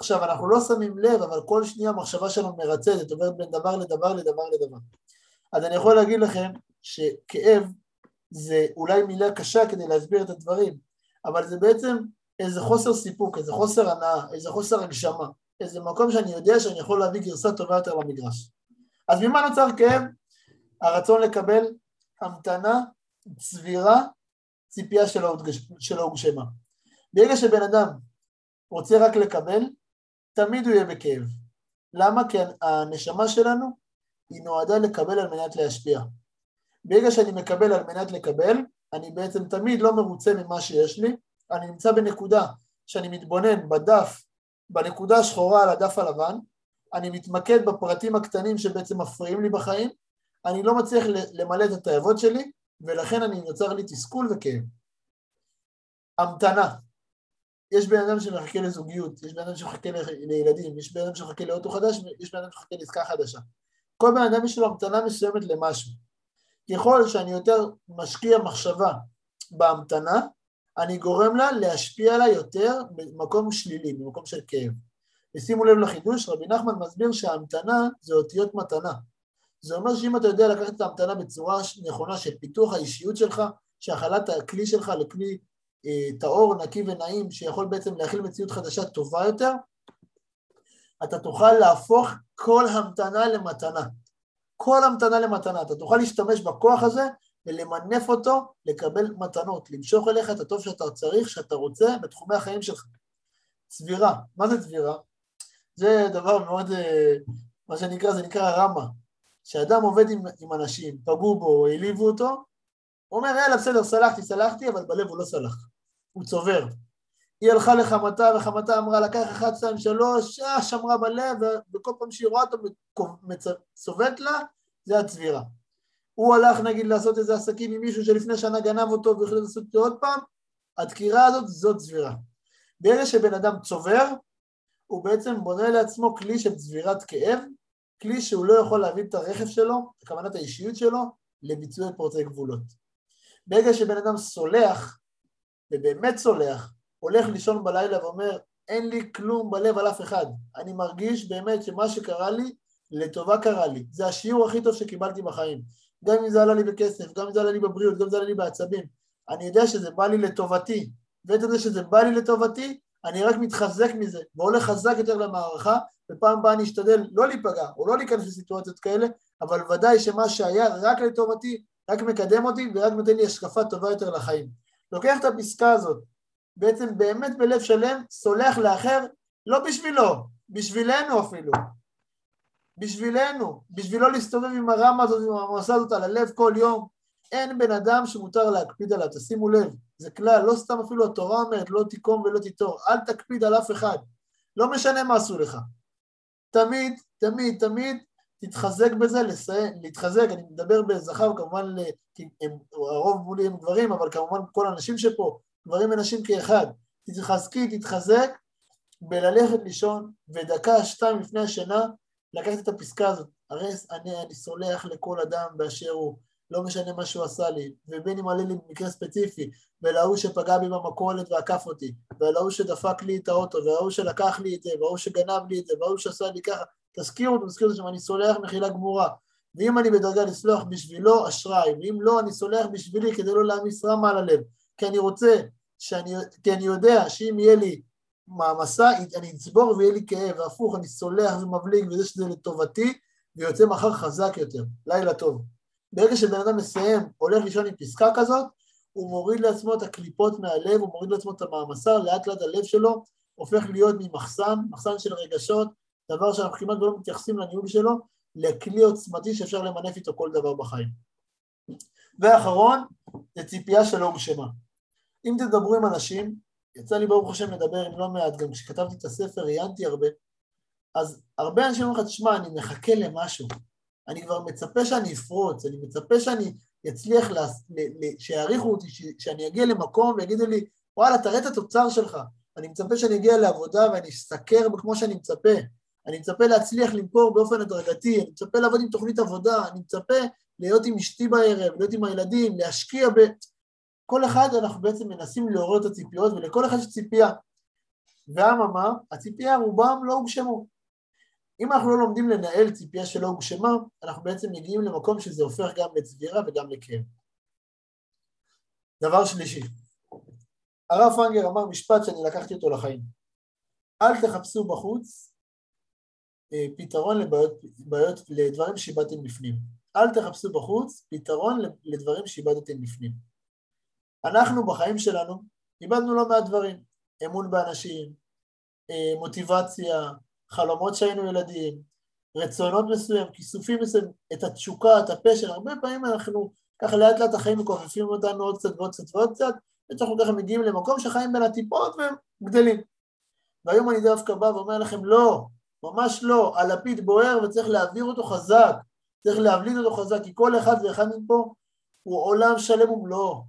עכשיו, אנחנו לא שמים לב, אבל כל שנייה המחשבה שלנו מרצדת, עוברת בין דבר לדבר לדבר לדבר. אז אני יכול להגיד לכם שכאב זה אולי מילה קשה כדי להסביר את הדברים, אבל זה בעצם איזה חוסר סיפוק, איזה חוסר הנאה, איזה חוסר הגשמה, איזה מקום שאני יודע שאני יכול להביא גרסה טובה יותר למגרש. אז ממה נוצר כאב? הרצון לקבל המתנה, צבירה, ציפייה שלא הוגשמה. ברגע שבן אדם רוצה רק לקבל, תמיד הוא יהיה בכאב. למה? כי הנשמה שלנו היא נועדה לקבל על מנת להשפיע. ברגע שאני מקבל על מנת לקבל, אני בעצם תמיד לא מרוצה ממה שיש לי, אני נמצא בנקודה שאני מתבונן בדף, בנקודה השחורה על הדף הלבן, אני מתמקד בפרטים הקטנים שבעצם מפריעים לי בחיים, אני לא מצליח למלא את התאבות שלי, ולכן אני נוצר לי תסכול וכאב. המתנה, יש בן אדם שמחכה לזוגיות, יש בן אדם שמחכה לילדים, יש בן אדם שמחכה לאוטו חדש, יש בן אדם שמחכה לעסקה חדשה. כל בן אדם יש לו המתנה מסוימת למשהו. ככל שאני יותר משקיע מחשבה בהמתנה, אני גורם לה להשפיע עליי יותר במקום שלילי, במקום של כאב. ושימו לב לחידוש, רבי נחמן מסביר שההמתנה זה אותיות מתנה. זה אומר שאם אתה יודע לקחת את ההמתנה בצורה נכונה של פיתוח האישיות שלך, שהכלת הכלי שלך לכלי אה, טהור, נקי ונעים, שיכול בעצם להכיל מציאות חדשה טובה יותר, אתה תוכל להפוך כל המתנה למתנה. כל המתנה למתנה. אתה תוכל להשתמש בכוח הזה ולמנף אותו, לקבל מתנות, למשוך אליך את הטוב שאתה צריך, שאתה רוצה, בתחומי החיים שלך. צבירה. מה זה צבירה? זה דבר מאוד, אה, מה שנקרא, זה נקרא רמה. כשאדם עובד עם, עם אנשים, פגעו בו, העליבו אותו, הוא אומר, יאללה, בסדר, סלחתי, סלחתי, אבל בלב הוא לא סלח. הוא צובר. היא הלכה לחמתה, וחמתה אמרה, לקח אחד, שתיים, שלוש, אה, שמרה בלב, וכל פעם שהיא רואה אותו צובט לה, זה הצבירה. הוא הלך נגיד לעשות איזה עסקים עם מישהו שלפני שנה גנב אותו והחליט לעשות אותו עוד פעם, הדקירה הזאת זאת צבירה. ברגע שבן אדם צובר, הוא בעצם בונה לעצמו כלי של צבירת כאב, כלי שהוא לא יכול להביא את הרכב שלו, הכוונת האישיות שלו, לביצוע פורצי גבולות. ברגע שבן אדם סולח, ובאמת סולח, הולך לישון בלילה ואומר, אין לי כלום בלב על אף אחד, אני מרגיש באמת שמה שקרה לי, לטובה קרה לי, זה השיעור הכי טוב שקיבלתי בחיים, גם אם זה עלה לי בכסף, גם אם זה עלה לי בבריאות, גם אם זה עלה לי בעצבים, אני יודע שזה בא לי לטובתי, ואת זה שזה בא לי לטובתי, אני רק מתחזק מזה, והולך חזק יותר למערכה, ופעם הבאה אני אשתדל לא להיפגע, או לא להיכנס לסיטואציות כאלה, אבל ודאי שמה שהיה רק לטובתי, רק מקדם אותי, ורק נותן לי השקפה טובה יותר לחיים. לוקח את הפסקה הזאת, בעצם באמת בלב שלם, סולח לאחר, לא בשבילו, בשבילנו אפילו. בשבילנו, בשבילו להסתובב עם הרמה הזאת, עם המסע הזאת על הלב כל יום. אין בן אדם שמותר להקפיד עליו, תשימו לב, זה כלל, לא סתם אפילו התורה אומרת, לא תיקום ולא תיטור, אל תקפיד על אף אחד, לא משנה מה עשו לך. תמיד, תמיד, תמיד תתחזק בזה, לסיים, להתחזק, אני מדבר בזכר כמובן, כי הם, הרוב מולי הם גברים, אבל כמובן כל האנשים שפה, גברים ונשים כאחד, תתחזקי, תתחזק בללכת לישון, ודקה, שתיים לפני השינה, לקחת את הפסקה הזאת, הרי אני, אני סולח לכל אדם באשר הוא, לא משנה מה שהוא עשה לי, ובין אם עלה לי במקרה ספציפי, ולהוא שפגע בי במכולת ועקף אותי, ולהוא שדפק לי את האוטו, וההוא שלקח לי את זה, וההוא שגנב לי את זה, וההוא שעשה לי ככה, תזכירו, תזכירו שאני סולח מחילה גמורה. ואם אני בדרגה לסלוח בשבילו, אשראי, ואם לא, אני סולח בשבילי כדי לא להעמיס רמה על הלב. כי אני רוצה, שאני, כי אני יודע שאם יהיה לי מעמסה, אני אצבור ויהיה לי כאב, והפוך, אני סולח ומבליג, וזה שזה לטובתי, ויוצא מחר חזק יותר. לילה טוב. ברגע שבן אדם מסיים, הולך לישון עם פסקה כזאת, הוא מוריד לעצמו את הקליפות מהלב, הוא מוריד לעצמו את המעמסה, לאט לאט הלב שלו הופך להיות ממחסן, מחסן של רגשות, דבר שאנחנו כמעט לא מתייחסים לניהול שלו, לכלי עוצמתי שאפשר למנף איתו כל דבר בחיים. ואחרון, זה ציפייה שלא הוגשמה. אם תדברו עם אנשים, יצא לי ברוך השם לדבר עם לא מעט, גם כשכתבתי את הספר ראיינתי הרבה, אז הרבה אנשים אומרים לך, תשמע, אני מחכה למשהו, אני כבר מצפה שאני אפרוץ, אני מצפה שאני אצליח, לה, שיעריכו אותי, שאני אגיע למקום ויגידו לי, וואלה, תראה את התוצר שלך, אני מצפה שאני אגיע לעבודה ואני אסתכר כמו שאני מצפה, אני מצפה להצליח למכור באופן הדרגתי, אני מצפה לעבוד עם תוכנית עבודה, אני מצפה להיות עם אשתי בערב, להיות עם הילדים, להשקיע ב... כל אחד אנחנו בעצם מנסים לעורר את הציפיות, ולכל אחד יש ציפייה. ואממה, הציפייה רובם לא הוגשמו. אם אנחנו לא לומדים לנהל ציפייה שלא הוגשמה, אנחנו בעצם מגיעים למקום שזה הופך גם לצבירה וגם לכאב. דבר שלישי, הרב פרנגר אמר משפט שאני לקחתי אותו לחיים. אל תחפשו בחוץ אה, פתרון לבעיות, בעיות, לדברים שאיבדתם בפנים. אל תחפשו בחוץ פתרון לדברים שאיבדתם בפנים. אנחנו בחיים שלנו איבדנו לא מעט דברים, אמון באנשים, אה, מוטיבציה, חלומות שהיינו ילדים, רצונות מסוים, כיסופים מסוים, את התשוקה, את הפשר, הרבה פעמים אנחנו ככה לאט לאט החיים מכופפים אותנו עוד קצת ועוד קצת ועוד קצת, עד שאנחנו ככה מגיעים למקום שחיים בין הטיפות והם גדלים. והיום אני דווקא בא ואומר לכם לא, ממש לא, הלפיד בוער וצריך להעביר אותו חזק, צריך להבליט אותו חזק, כי כל אחד ואחד מפה הוא עולם שלם ומלואו,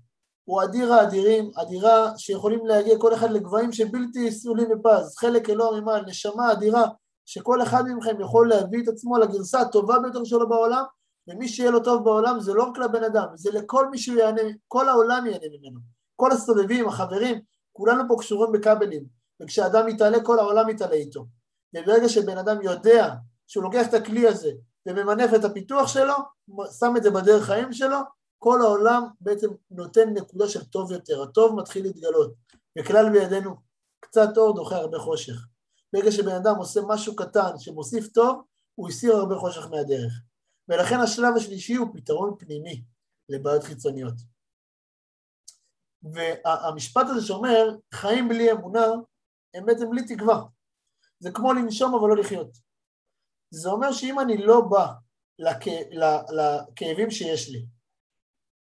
הוא אדיר האדירים, אדירה שיכולים להגיע כל אחד לגבהים שבלתי סולים בפז, חלק אלוה ממעל, נשמה אדירה, שכל אחד מכם יכול להביא את עצמו לגרסה הטובה ביותר שלו בעולם, ומי שיהיה לו טוב בעולם זה לא רק לבן אדם, זה לכל מי שהוא יענה, כל העולם יענה ממנו, כל הסובבים, החברים, כולנו פה קשורים בכבלים, וכשאדם מתעלה כל העולם מתעלה איתו. וברגע שבן אדם יודע שהוא לוקח את הכלי הזה וממנף את הפיתוח שלו, שם את זה בדרך חיים שלו, כל העולם בעצם נותן נקודה של טוב יותר, הטוב מתחיל להתגלות, וכלל בידינו קצת אור דוחה הרבה חושך. ברגע שבן אדם עושה משהו קטן שמוסיף טוב, הוא הסיר הרבה חושך מהדרך. ולכן השלב השלישי הוא פתרון פנימי לבעיות חיצוניות. והמשפט הזה שאומר, חיים בלי אמונה, הם בעצם בלי תקווה. זה כמו לנשום אבל לא לחיות. זה אומר שאם אני לא בא לכ... לכאבים שיש לי,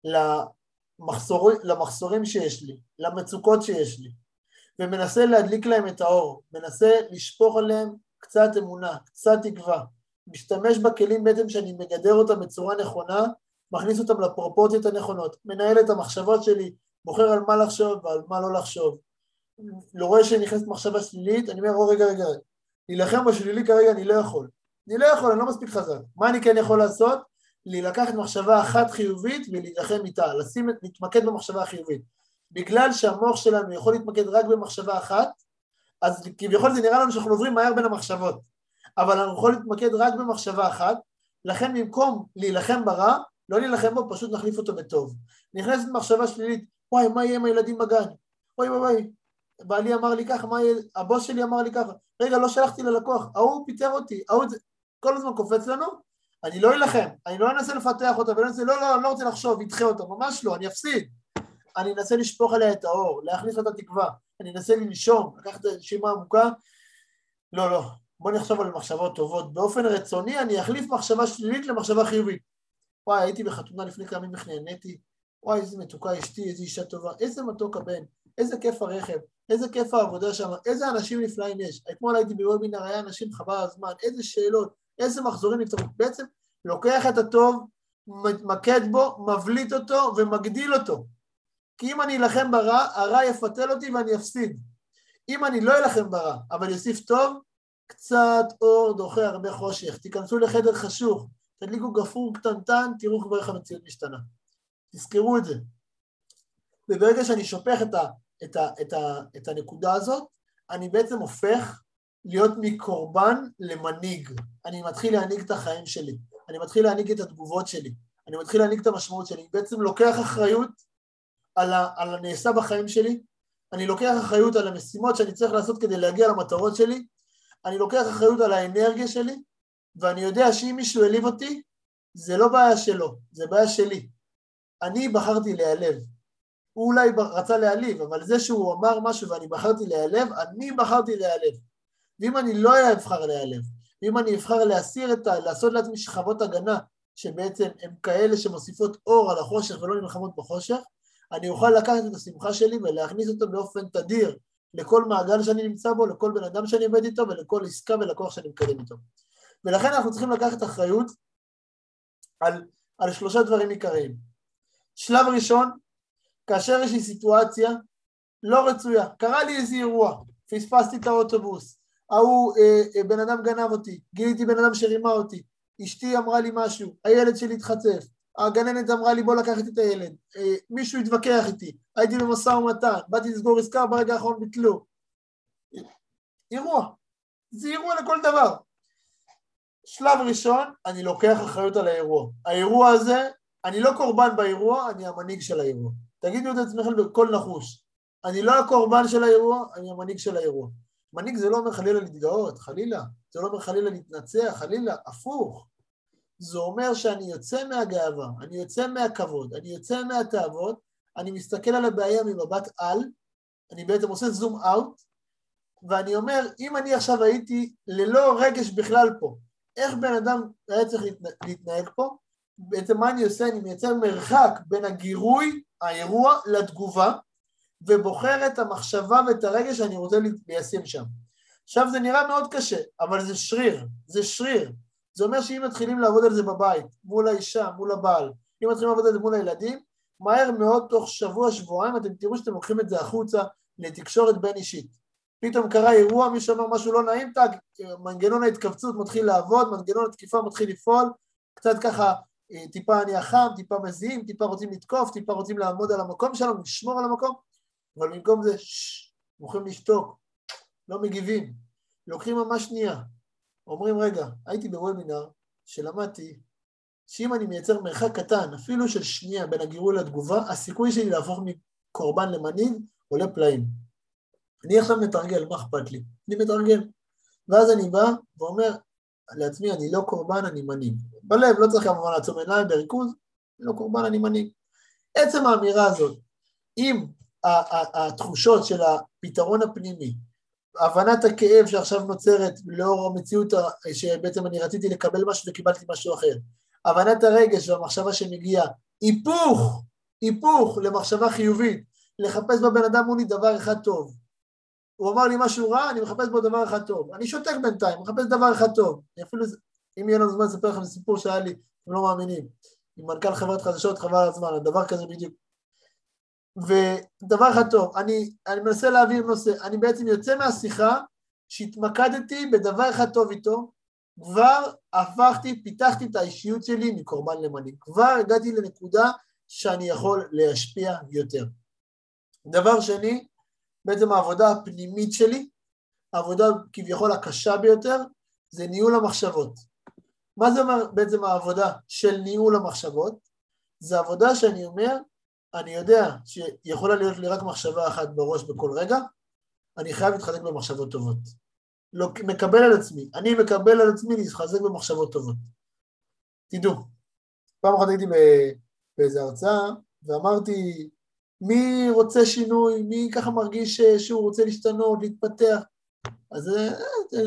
למחסור... למחסורים שיש לי, למצוקות שיש לי, ומנסה להדליק להם את האור, מנסה לשפוך עליהם קצת אמונה, קצת תקווה, משתמש בכלים בעצם שאני מגדר אותם בצורה נכונה, מכניס אותם לפרופורציות הנכונות, מנהל את המחשבות שלי, בוחר על מה לחשוב ועל מה לא לחשוב. לא רואה שנכנסת מחשבה שלילית, אני אומר, או רגע, רגע, להילחם בשלילי כרגע אני לא יכול. אני לא יכול, אני לא מספיק חזק. מה אני כן יכול לעשות? לקחת מחשבה אחת חיובית ולהילחם איתה, לשים, להתמקד במחשבה החיובית. בגלל שהמוח שלנו יכול להתמקד רק במחשבה אחת, אז כביכול זה נראה לנו שאנחנו עוברים מהר בין המחשבות, אבל אנחנו יכולים להתמקד רק במחשבה אחת, לכן במקום להילחם ברע, לא להילחם בו, פשוט נחליף אותו בטוב. נכנסת מחשבה שלילית, וואי, מה יהיה עם הילדים בגן? וואי וואי בעלי אמר לי ככה, מה יהיה, הבוס שלי אמר לי ככה, רגע, לא שלחתי ללקוח, ההוא פיטר אותי, ההוא, כל הזמן קופץ לנו, אני לא אלחם, אני לא אנסה לפתח אותה, ולא אנסה, לא, לא, אני לא רוצה לחשוב, ידחה אותה, ממש לא, אני אפסיד. אני אנסה לשפוך עליה את האור, להכניס אותה תקווה, אני אנסה לנשום, לקחת נשימה עמוקה, לא, לא, בוא נחשוב על מחשבות טובות. באופן רצוני אני אחליף מחשבה שלילית למחשבה חיובית. וואי, הייתי בחתונה לפני כמה ימים, איך נהניתי, וואי, איזה מתוקה אשתי, איזה אישה טובה, איזה מתוק הבן, איזה כיף הרכב, איזה כיף העבודה שם, איזה אנשים נפלאים יש. אתמול הייתי בוובינר, היה אנשים חבל הזמן, איזה שאלות, איזה מחזורים נפתחו. בעצם לוקח את הטוב, מתמקד בו, מבליט אותו ומגדיל אותו. כי אם אני אלחם ברע, הרע יפתל אותי ואני אפסיד. אם אני לא אלחם ברע, אבל יוסיף טוב, קצת אור דוחה הרבה חושך. תיכנסו לחדר חשוך, תדליקו גפרור קטנטן, תראו כבר איך המציאות משתנה. תזכרו את זה. וברגע שאני שופך את, ה, את, ה, את, ה, את הנקודה הזאת, אני בעצם הופך להיות מקורבן למנהיג. אני מתחיל להנהיג את החיים שלי, אני מתחיל להנהיג את התגובות שלי, אני מתחיל להנהיג את המשמעות שלי, אני בעצם לוקח אחריות על, ה, על הנעשה בחיים שלי, אני לוקח אחריות על המשימות שאני צריך לעשות כדי להגיע למטרות שלי, אני לוקח אחריות על האנרגיה שלי, ואני יודע שאם מישהו העליב אותי, זה לא בעיה שלו, זה בעיה שלי. אני בחרתי להיעלב. הוא אולי רצה להעליב, אבל זה שהוא אמר משהו ואני בחרתי להיעלב, אני בחרתי להיעלב. ואם אני לא אבחר להיעלב, ואם אני אבחר להסיר את ה... לעשות לעצמי שכבות הגנה, שבעצם הן כאלה שמוסיפות אור על החושך ולא נלחמות בחושך, אני אוכל לקחת את השמחה שלי ולהכניס אותה באופן תדיר לכל מעגל שאני נמצא בו, לכל בן אדם שאני עובד איתו ולכל עסקה ולקוח שאני מקדם איתו. ולכן אנחנו צריכים לקחת אחריות על, על שלושה דברים עיקריים. שלב ראשון, כאשר יש לי סיטואציה לא רצויה, קרה לי איזה אירוע, פספסתי את האוטובוס, ההוא, אה, אה, בן אדם גנב אותי, גיליתי בן אדם שרימה אותי, אשתי אמרה לי משהו, הילד שלי התחצף, הגננת אמרה לי בוא לקחת את הילד, אה, מישהו התווכח איתי, הייתי במשא ומתן, באתי לסגור עסקה, ברגע האחרון ביטלו. אירוע, זה אירוע לכל דבר. שלב ראשון, אני לוקח אחריות על האירוע. האירוע הזה, אני לא קורבן באירוע, אני המנהיג של האירוע. תגידו את עצמכם בקול נחוש. אני לא הקורבן של האירוע, אני המנהיג של האירוע. מנהיג זה לא אומר חלילה להתגאות, חלילה. זה לא אומר חלילה להתנצח, חלילה, הפוך. זה אומר שאני יוצא מהגאווה, אני יוצא מהכבוד, אני יוצא מהתאוות, אני מסתכל על הבעיה ממבט על, אני בעצם עושה זום אאוט, ואני אומר, אם אני עכשיו הייתי ללא רגש בכלל פה, איך בן אדם היה צריך להתנהג פה? בעצם מה אני עושה? אני מייצר מרחק בין הגירוי, האירוע, לתגובה, ובוחר את המחשבה ואת הרגש שאני רוצה ליישם שם. עכשיו זה נראה מאוד קשה, אבל זה שריר, זה שריר. זה אומר שאם מתחילים לעבוד על זה בבית, מול האישה, מול הבעל, אם מתחילים לעבוד על זה מול הילדים, מהר מאוד תוך שבוע, שבועיים אתם תראו שאתם לוקחים את זה החוצה לתקשורת בין אישית. פתאום קרה אירוע, מישהו אמר משהו לא נעים, טאג, מנגנון ההתכווצות מתחיל לעבוד, מנגנון התקיפה מתחיל לפעול, קצת ככה אה, טיפה אני החם, טיפה מזיעים, טיפה רוצים לתקוף, טיפה רוצים לעמוד על המקום שלנו, לשמור על המקום, אבל במקום זה, ששש, מוכרים לשתוק, לא מגיבים, לוקחים ממש שנייה, אומרים רגע, הייתי בוובינר שלמדתי שאם אני מייצר מרחק קטן, אפילו של שנייה בין הגירוי לתגובה, הסיכוי שלי להפוך מקורבן למנהיג עולה פלאים. אני עכשיו מתרגל, מה אכפת לי? אני מתרגל. ואז אני בא ואומר לעצמי, אני לא קורבן, אני מנהיג. בלב, לא צריך כמובן לעצום עיניים בריכוז, אני לא קורבן, אני מנהיג. עצם האמירה הזאת, אם התחושות של הפתרון הפנימי, הבנת הכאב שעכשיו נוצרת לאור המציאות שבעצם אני רציתי לקבל משהו וקיבלתי משהו אחר, הבנת הרגש והמחשבה שמגיעה, היפוך, היפוך למחשבה חיובית, לחפש בבן אדם מולי דבר אחד טוב. הוא אמר לי משהו רע, אני מחפש בו דבר אחד טוב. אני שותק בינתיים, מחפש דבר אחד טוב. אני אפילו, אם יהיה לנו זמן לספר לכם סיפור שהיה לי, אתם לא מאמינים, עם מנכ"ל חברת חדשות, חבל על הזמן, הדבר כזה בדיוק. ודבר אחד טוב, אני, אני מנסה להעביר נושא, אני בעצם יוצא מהשיחה שהתמקדתי בדבר אחד טוב איתו, כבר הפכתי, פיתחתי את האישיות שלי מקורבן למנהיג. כבר הגעתי לנקודה שאני יכול להשפיע יותר. דבר שני, בעצם העבודה הפנימית שלי, העבודה כביכול הקשה ביותר, זה ניהול המחשבות. מה זה אומר בעצם העבודה של ניהול המחשבות? זה עבודה שאני אומר, אני יודע שיכולה להיות לי רק מחשבה אחת בראש בכל רגע, אני חייב להתחזק במחשבות טובות. לא, מקבל על עצמי, אני מקבל על עצמי להתחזק במחשבות טובות. תדעו, פעם אחת הייתי באיזו הרצאה ואמרתי, מי רוצה שינוי, מי ככה מרגיש שהוא רוצה להשתנות, להתפתח, אז אה,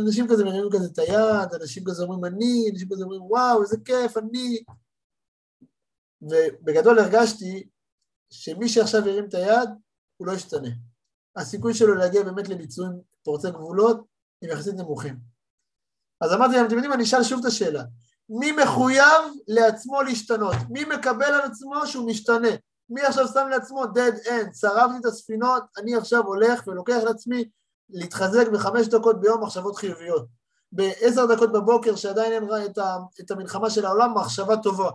אנשים כזה מרימים כזה את היד, אנשים כזה אומרים אני, אנשים כזה אומרים וואו, איזה כיף, אני... ובגדול הרגשתי שמי שעכשיו ירים את היד, הוא לא ישתנה. הסיכוי שלו להגיע באמת לביצועים פורצי גבולות הם יחסית נמוכים. אז אמרתי להם, אתם יודעים, אני אשאל שוב את השאלה. מי מחויב לעצמו להשתנות? מי מקבל על עצמו שהוא משתנה? מי עכשיו שם לעצמו dead end? שרפתי את הספינות, אני עכשיו הולך ולוקח לעצמי להתחזק בחמש דקות ביום מחשבות חיוביות. בעשר דקות בבוקר שעדיין אין את, את המלחמה של העולם, מחשבה טובה.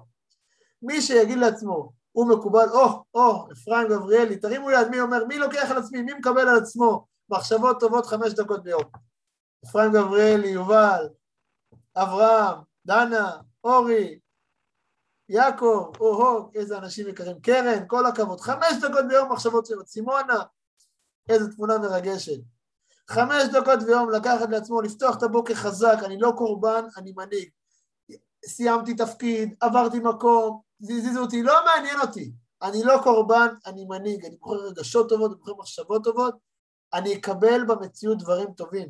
מי שיגיד לעצמו, הוא מקובל, או, או, אפרים גבריאלי, תרימו יד, מי אומר, מי לוקח על עצמי, מי מקבל על עצמו מחשבות טובות חמש דקות ביום? אפרים גבריאלי, יובל, אברהם, דנה, אורי, יעקב, או-הו, איזה אנשים יקרים, קרן, כל הכבוד, חמש דקות ביום מחשבות טובות, סימונה, איזה תמונה מרגשת. חמש דקות ביום לקחת לעצמו, לפתוח את הבוקר חזק, אני לא קורבן, אני מנהיג. סיימתי תפקיד, עברתי מקום, זיזו אותי, לא מעניין אותי. אני לא קורבן, אני מנהיג, אני בוחר רגשות טובות, אני בוחר מחשבות טובות, אני אקבל במציאות דברים טובים.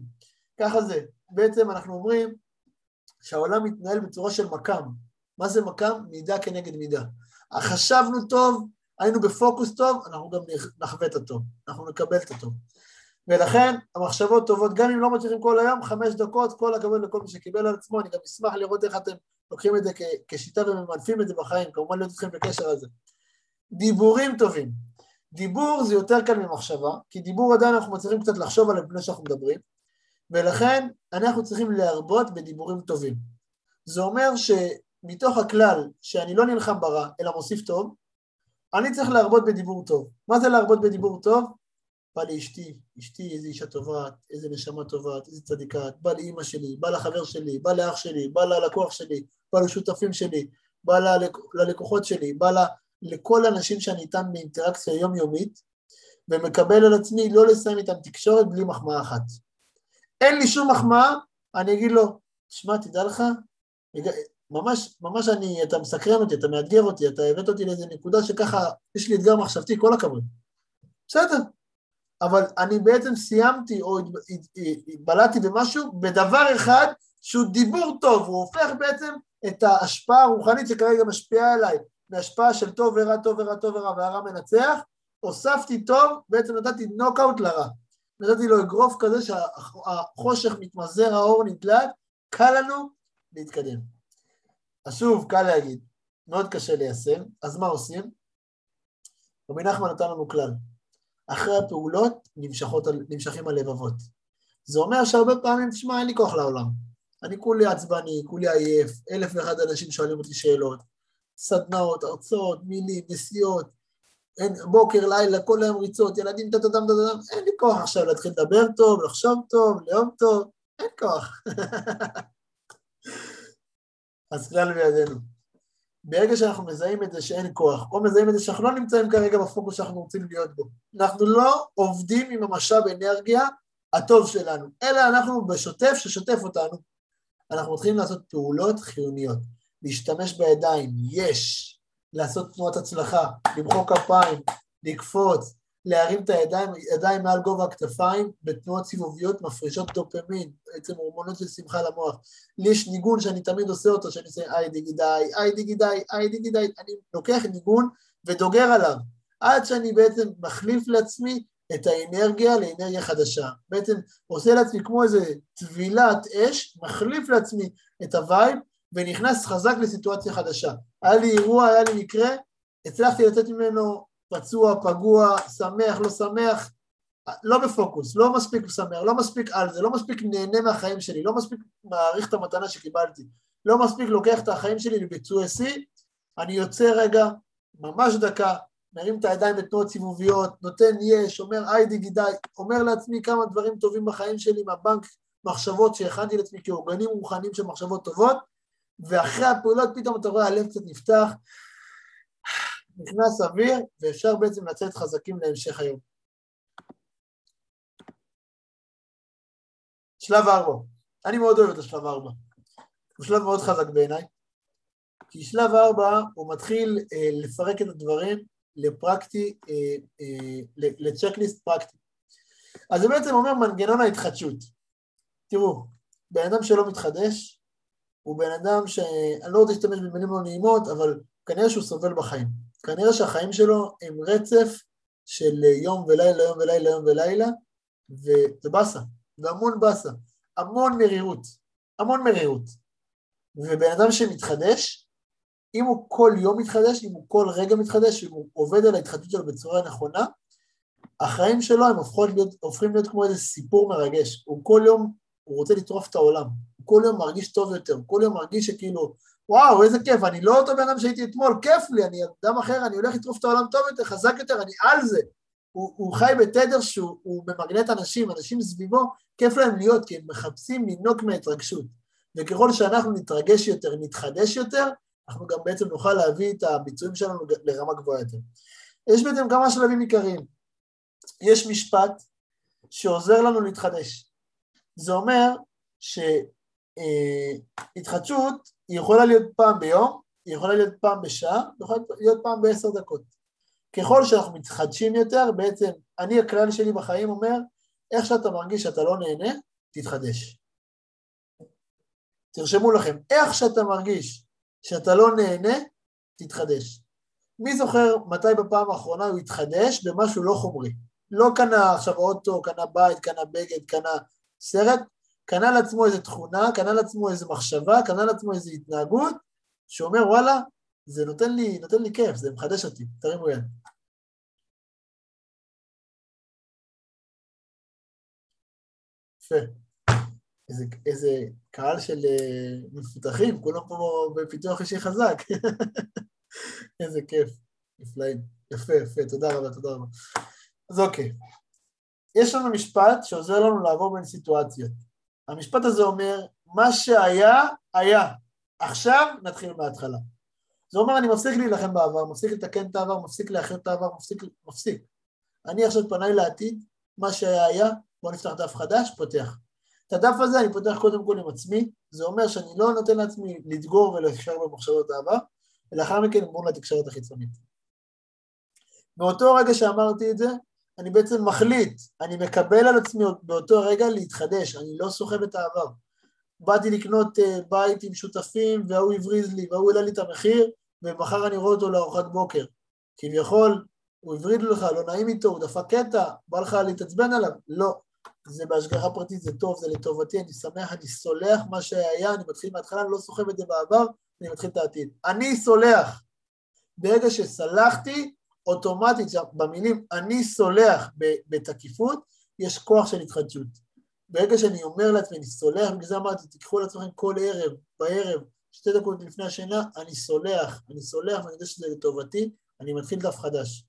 ככה זה. בעצם אנחנו אומרים שהעולם מתנהל בצורה של מקם. מה זה מקם? מידה כנגד מידה. חשבנו טוב, היינו בפוקוס טוב, אנחנו גם נחווה את הטוב, אנחנו נקבל את הטוב. ולכן המחשבות טובות, גם אם לא מצליחים כל היום, חמש דקות, כל הכבוד לכל מי שקיבל על עצמו, אני גם אשמח לראות איך אתם לוקחים את זה כשיטה וממנפים את זה בחיים, כמובן להיות איתכם בקשר על זה. דיבורים טובים. דיבור זה יותר קל ממחשבה, כי דיבור עדיין אנחנו מצליחים קצת לחשוב עליו לפני שאנחנו מדברים, ולכן אנחנו צריכים להרבות בדיבורים טובים. זה אומר שמתוך הכלל שאני לא נלחם ברע, אלא מוסיף טוב, אני צריך להרבות בדיבור טוב. מה זה להרבות בדיבור טוב? בא לאשתי, אשתי איזה אישה טובה, איזה נשמה טובה, איזה צדיקה, בא לאימא שלי, בא לחבר שלי, בא לאח שלי, בא ללקוח שלי, בא לשותפים שלי, בא ללק... ללקוחות שלי, בא ל... לכל האנשים שאני איתם באינטראקציה יומיומית, ומקבל על עצמי לא לסיים איתם תקשורת בלי מחמאה אחת. אין לי שום מחמאה, אני אגיד לו, שמע, תדע לך, ממש, ממש אני, אתה מסקרן אותי, אתה מאתגר אותי, אתה הבאת אותי לאיזה נקודה שככה, יש לי אתגר מחשבתי, כל הכבוד. בסדר, אבל אני בעצם סיימתי או התבלעתי במשהו, בדבר אחד שהוא דיבור טוב, הוא הופך בעצם את ההשפעה הרוחנית שכרגע משפיעה עליי, מהשפעה של טוב ורע, טוב ורע, טוב ורע, והרע מנצח, הוספתי טוב, בעצם נתתי נוקאוט לרע. נתתי לו אגרוף כזה שהחושך מתמזר, האור נדלק, קל לנו להתקדם. אז שוב, קל להגיד, מאוד קשה ליישם, אז מה עושים? רבי נחמן נתן לנו כלל, אחרי הפעולות נמשכות, נמשכים הלבבות. זה אומר שהרבה פעמים, תשמע, אין לי כוח לעולם. אני כולי עצבני, כולי עייף, אלף ואחד אנשים שואלים אותי שאלות, סדנאות, הרצאות, מילים, נסיעות, אין, בוקר, לילה, כל היום ריצות, ילדים, טה טה טה טה אין לי כוח עכשיו להתחיל לדבר טוב, לחשוב טוב, לאום טוב, אין כוח. <laughs> אז כלל בידינו. ברגע שאנחנו מזהים את זה שאין כוח, או מזהים את זה שאנחנו לא נמצאים כרגע בפוקוס שאנחנו רוצים להיות בו, אנחנו לא עובדים עם המשאב אנרגיה הטוב שלנו, אלא אנחנו בשוטף ששוטף אותנו. אנחנו מתחילים לעשות פעולות חיוניות, להשתמש בידיים, יש, לעשות תנועות הצלחה, למחוא כפיים, לקפוץ, להרים את הידיים, ידיים מעל גובה הכתפיים בתנועות סיבוביות מפרישות דופמין, בעצם הורמונות של שמחה למוח. לי יש ניגון שאני תמיד עושה אותו, שאני עושה איי דיגידיי, איי דיגידיי, איי דיגידיי, אני לוקח ניגון ודוגר עליו, עד שאני בעצם מחליף לעצמי את האנרגיה לאנרגיה חדשה. בעצם עושה לעצמי כמו איזה טבילת אש, מחליף לעצמי את ה vibe ונכנס חזק לסיטואציה חדשה. היה לי אירוע, היה לי מקרה, הצלחתי לצאת ממנו פצוע, פגוע, שמח, לא שמח, לא בפוקוס, לא מספיק שמח, לא מספיק על זה, לא מספיק נהנה מהחיים שלי, לא מספיק מעריך את המתנה שקיבלתי, לא מספיק לוקח את החיים שלי לביצועי שיא, אני יוצא רגע, ממש דקה, מרים את הידיים בתנועות סיבוביות, נותן יש, אומר היי דיגידיי, אומר לעצמי כמה דברים טובים בחיים שלי מהבנק מחשבות שהכנתי לעצמי כאורגנים רוחניים של מחשבות טובות, ואחרי הפעולות פתאום אתה רואה הלב קצת נפתח, נכנס אוויר, ואפשר בעצם לצאת חזקים להמשך היום. שלב ארבע. אני מאוד אוהב את השלב ארבע. הוא שלב מאוד חזק בעיניי, כי שלב ארבע הוא מתחיל אה, לפרק את הדברים לפרקטי, אה, אה, לצ'קליסט פרקטי. אז זה בעצם אומר מנגנון ההתחדשות. תראו, בן אדם שלא מתחדש, הוא בן אדם שאני לא רוצה להשתמש במילים לא נעימות, אבל כנראה שהוא סובל בחיים. כנראה שהחיים שלו הם רצף של יום ולילה, יום ולילה, יום ולילה, וזה באסה, והמון באסה, המון מרירות, המון מרירות. ובן אדם שמתחדש, אם הוא כל יום מתחדש, אם הוא כל רגע מתחדש, אם הוא עובד על ההתחדשות שלו בצורה נכונה, החיים שלו הם להיות, הופכים להיות כמו איזה סיפור מרגש. הוא כל יום, הוא רוצה לטרוף את העולם. הוא כל יום מרגיש טוב יותר, הוא כל יום מרגיש שכאילו, וואו, איזה כיף, אני לא אותו בן אדם שהייתי אתמול, כיף לי, אני אדם אחר, אני הולך לטרוף את העולם טוב יותר, חזק יותר, אני על זה. הוא, הוא חי בתדר שהוא ממגנט אנשים, אנשים סביבו, כיף להם להיות, כי הם מחפשים לנוק מההתרגשות. וככל שאנחנו נתרגש יותר, נתחדש יותר, אנחנו גם בעצם נוכל להביא את הביצועים שלנו לרמה גבוהה יותר. יש בעצם כמה שלבים עיקריים. יש משפט שעוזר לנו להתחדש. זה אומר שהתחדשות היא יכולה להיות פעם ביום, היא יכולה להיות פעם בשעה, היא יכולה להיות פעם בעשר דקות. ככל שאנחנו מתחדשים יותר, בעצם אני הכלל שלי בחיים אומר, איך שאתה מרגיש שאתה לא נהנה, תתחדש. תרשמו לכם, איך שאתה מרגיש שאתה לא נהנה, תתחדש. מי זוכר מתי בפעם האחרונה הוא התחדש במשהו לא חומרי? לא קנה עכשיו אוטו, קנה בית, קנה בגד, קנה סרט, קנה לעצמו איזו תכונה, קנה לעצמו איזו מחשבה, קנה לעצמו איזו התנהגות, שאומר וואלה, זה נותן לי, נותן לי כיף, זה מחדש אותי, תרימו יד. יפה. איזה, איזה קהל של uh, מפותחים, כולם פה בפיתוח אישי חזק. <laughs> איזה כיף, נפלאים. יפה, יפה, תודה רבה, תודה רבה. אז אוקיי, יש לנו משפט שעוזר לנו לעבור בין סיטואציות. המשפט הזה אומר, מה שהיה, היה. עכשיו נתחיל מההתחלה. זה אומר, אני מפסיק להילחם בעבר, מפסיק לתקן את העבר, מפסיק לאחר את העבר, מפסיק, מפסיק. אני עכשיו פניי לעתיד, מה שהיה היה, בואו נפתח דף חדש, פותח. את הדף הזה אני פותח קודם כל עם עצמי, זה אומר שאני לא נותן לעצמי לדגור ולהישאר במחשבות העבר, ולאחר מכן אמור לתקשורת החיצונית. מאותו רגע שאמרתי את זה, אני בעצם מחליט, אני מקבל על עצמי באותו רגע להתחדש, אני לא סוחב את העבר. באתי לקנות אה, בית עם שותפים וההוא הבריז לי וההוא העלה לי את המחיר ומחר אני רואה אותו לארוחת בוקר. כביכול, הוא הבריד לך, לא נעים איתו, הוא דפק קטע, בא לך להתעצבן עליו? לא. זה בהשגחה פרטית, זה טוב, זה לטובתי, אני שמח, אני סולח מה שהיה, אני מתחיל מההתחלה, אני לא סוחב את זה בעבר, אני מתחיל את העתיד. אני סולח. ברגע שסלחתי, אוטומטית במילים אני סולח בתקיפות, יש כוח של התחדשות. ברגע שאני אומר לעצמי, אני סולח, בגלל זה אמרתי, תיקחו לעצמכם כל ערב, בערב, שתי דקות לפני השינה, אני סולח, אני סולח ואני יודע שזה לטובתי, אני מתחיל דף חדש.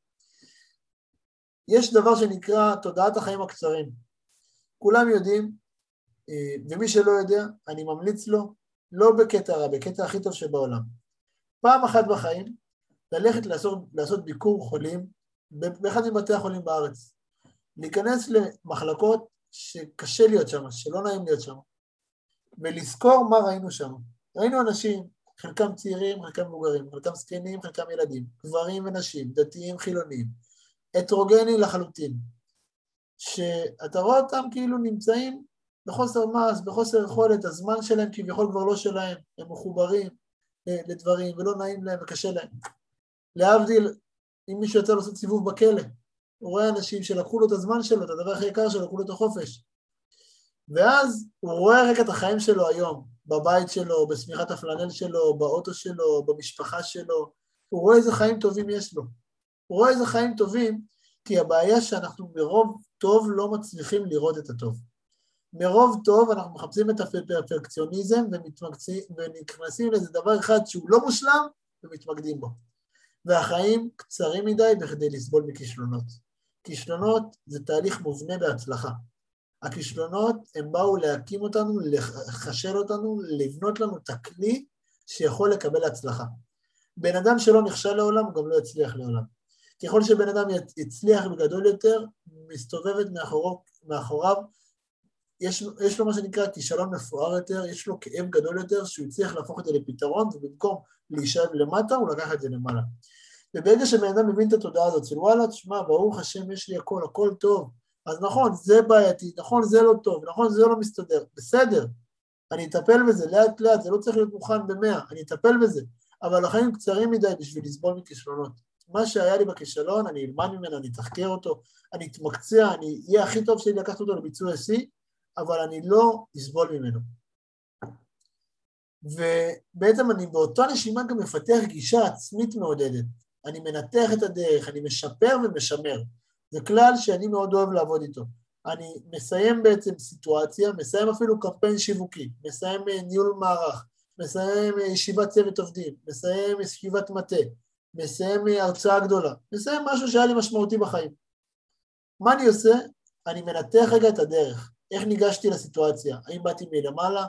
יש דבר שנקרא תודעת החיים הקצרים. כולם יודעים, אה, ומי שלא יודע, אני ממליץ לו, לא בקטע רע, בקטע הכי טוב שבעולם. פעם אחת בחיים, ללכת לעשות, לעשות ביקור חולים באחד מבתי החולים בארץ. להיכנס למחלקות שקשה להיות שם, שלא נעים להיות שם, ולזכור מה ראינו שם. ראינו אנשים, חלקם צעירים, חלקם מבוגרים, חלקם זקנים, חלקם ילדים, גברים ונשים, דתיים, חילונים, הטרוגני לחלוטין, שאתה רואה אותם כאילו נמצאים בחוסר מעש, בחוסר יכולת, הזמן שלהם כביכול כבר לא שלהם, הם מחוברים לדברים ולא נעים להם וקשה להם. להבדיל, אם מישהו יצא לעשות סיבוב בכלא, הוא רואה אנשים שלקחו לו את הזמן שלו, את הדבר הכי יקר שלו, לקחו לו את החופש. ואז הוא רואה רק את החיים שלו היום, בבית שלו, בשמיכת הפלנל שלו, באוטו שלו, במשפחה שלו, הוא רואה איזה חיים טובים יש לו. הוא רואה איזה חיים טובים, כי הבעיה שאנחנו מרוב טוב לא מצליחים לראות את הטוב. מרוב טוב אנחנו מחפשים את הפרפקציוניזם ונכנסים לאיזה דבר אחד שהוא לא מושלם ומתמקדים בו. והחיים קצרים מדי בכדי לסבול מכישלונות. כישלונות זה תהליך מובנה בהצלחה. הכישלונות הם באו להקים אותנו, לחשל אותנו, לבנות לנו את הכלי שיכול לקבל הצלחה. בן אדם שלא נכשל לעולם, גם לא יצליח לעולם. ככל שבן אדם יצליח בגדול יותר, מסתובבת מאחורו, מאחוריו, יש, יש לו מה שנקרא כישלון מפואר יותר, יש לו כאב גדול יותר, שהוא הצליח להפוך את זה לפתרון, ובמקום להישאב למטה, הוא לקח את זה למעלה. וברגע שבן אדם מבין את התודעה הזאת של וואלה, תשמע, ברוך השם, יש לי הכל, הכל טוב, אז נכון, זה בעייתי, נכון, זה לא טוב, נכון, זה לא מסתדר, בסדר, אני אטפל בזה לאט לאט, זה לא צריך להיות מוכן במאה, אני אטפל בזה, אבל החיים קצרים מדי בשביל לסבול מכישלונות. מה שהיה לי בכישלון, אני אלמד ממנו, אני אתחקר אותו, אני אתמקצע, אני אהיה הכי טוב שלי לקחת אותו לביצוע שיא, אבל אני לא אסבול ממנו. ובעצם אני באותה נשימה גם מפתח גישה עצמית מעודדת. אני מנתח את הדרך, אני משפר ומשמר. זה כלל שאני מאוד אוהב לעבוד איתו. אני מסיים בעצם סיטואציה, מסיים אפילו קמפיין שיווקי, מסיים אה, ניהול מערך, מסיים אה, ישיבת צוות עובדים, מסיים ישיבת מטה, מסיים אה, הרצאה גדולה, מסיים משהו שהיה לי משמעותי בחיים. מה אני עושה? אני מנתח רגע את הדרך, איך ניגשתי לסיטואציה, האם באתי מלמעלה,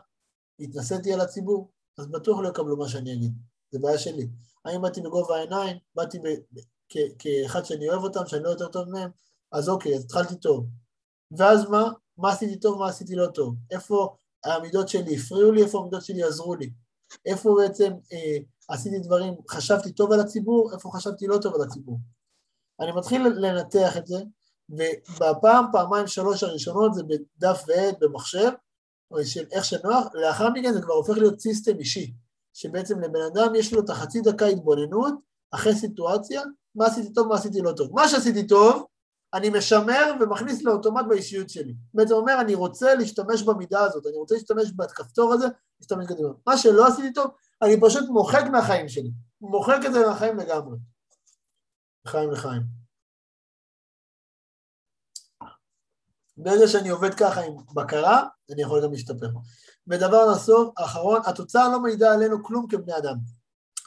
התנסיתי על הציבור, אז בטוח לא יקבלו מה שאני אגיד, זה בעיה שלי. האם באתי בגובה העיניים, באתי כאחד שאני אוהב אותם, שאני לא יותר טוב מהם, אז אוקיי, אז התחלתי טוב. ואז מה? מה עשיתי טוב, מה עשיתי לא טוב? איפה העמידות שלי הפריעו לי, איפה העמידות שלי עזרו לי? איפה בעצם אה, עשיתי דברים, חשבתי טוב על הציבור, איפה חשבתי לא טוב על הציבור. אני מתחיל לנתח את זה, ובפעם, פעמיים, שלוש הראשונות זה בדף ועד במחשב, של איך שנוח, לאחר מכן זה כבר הופך להיות סיסטם אישי, שבעצם לבן אדם יש לו את החצי דקה התבוננות, אחרי סיטואציה, מה עשיתי טוב, מה עשיתי לא טוב. מה שעשיתי טוב, אני משמר ומכניס לאוטומט באישיות שלי. בעצם אומר, אני רוצה להשתמש במידה הזאת, אני רוצה להשתמש בכפתור הזה, להשתמש קדימה. מה שלא עשיתי טוב, אני פשוט מוחק מהחיים שלי. מוחק את זה מהחיים לגמרי. לחיים לחיים. ברגע שאני עובד ככה עם בקרה, אני יכול גם להשתפר. ודבר נוסף, אחרון, התוצאה לא מעידה עלינו כלום כבני אדם.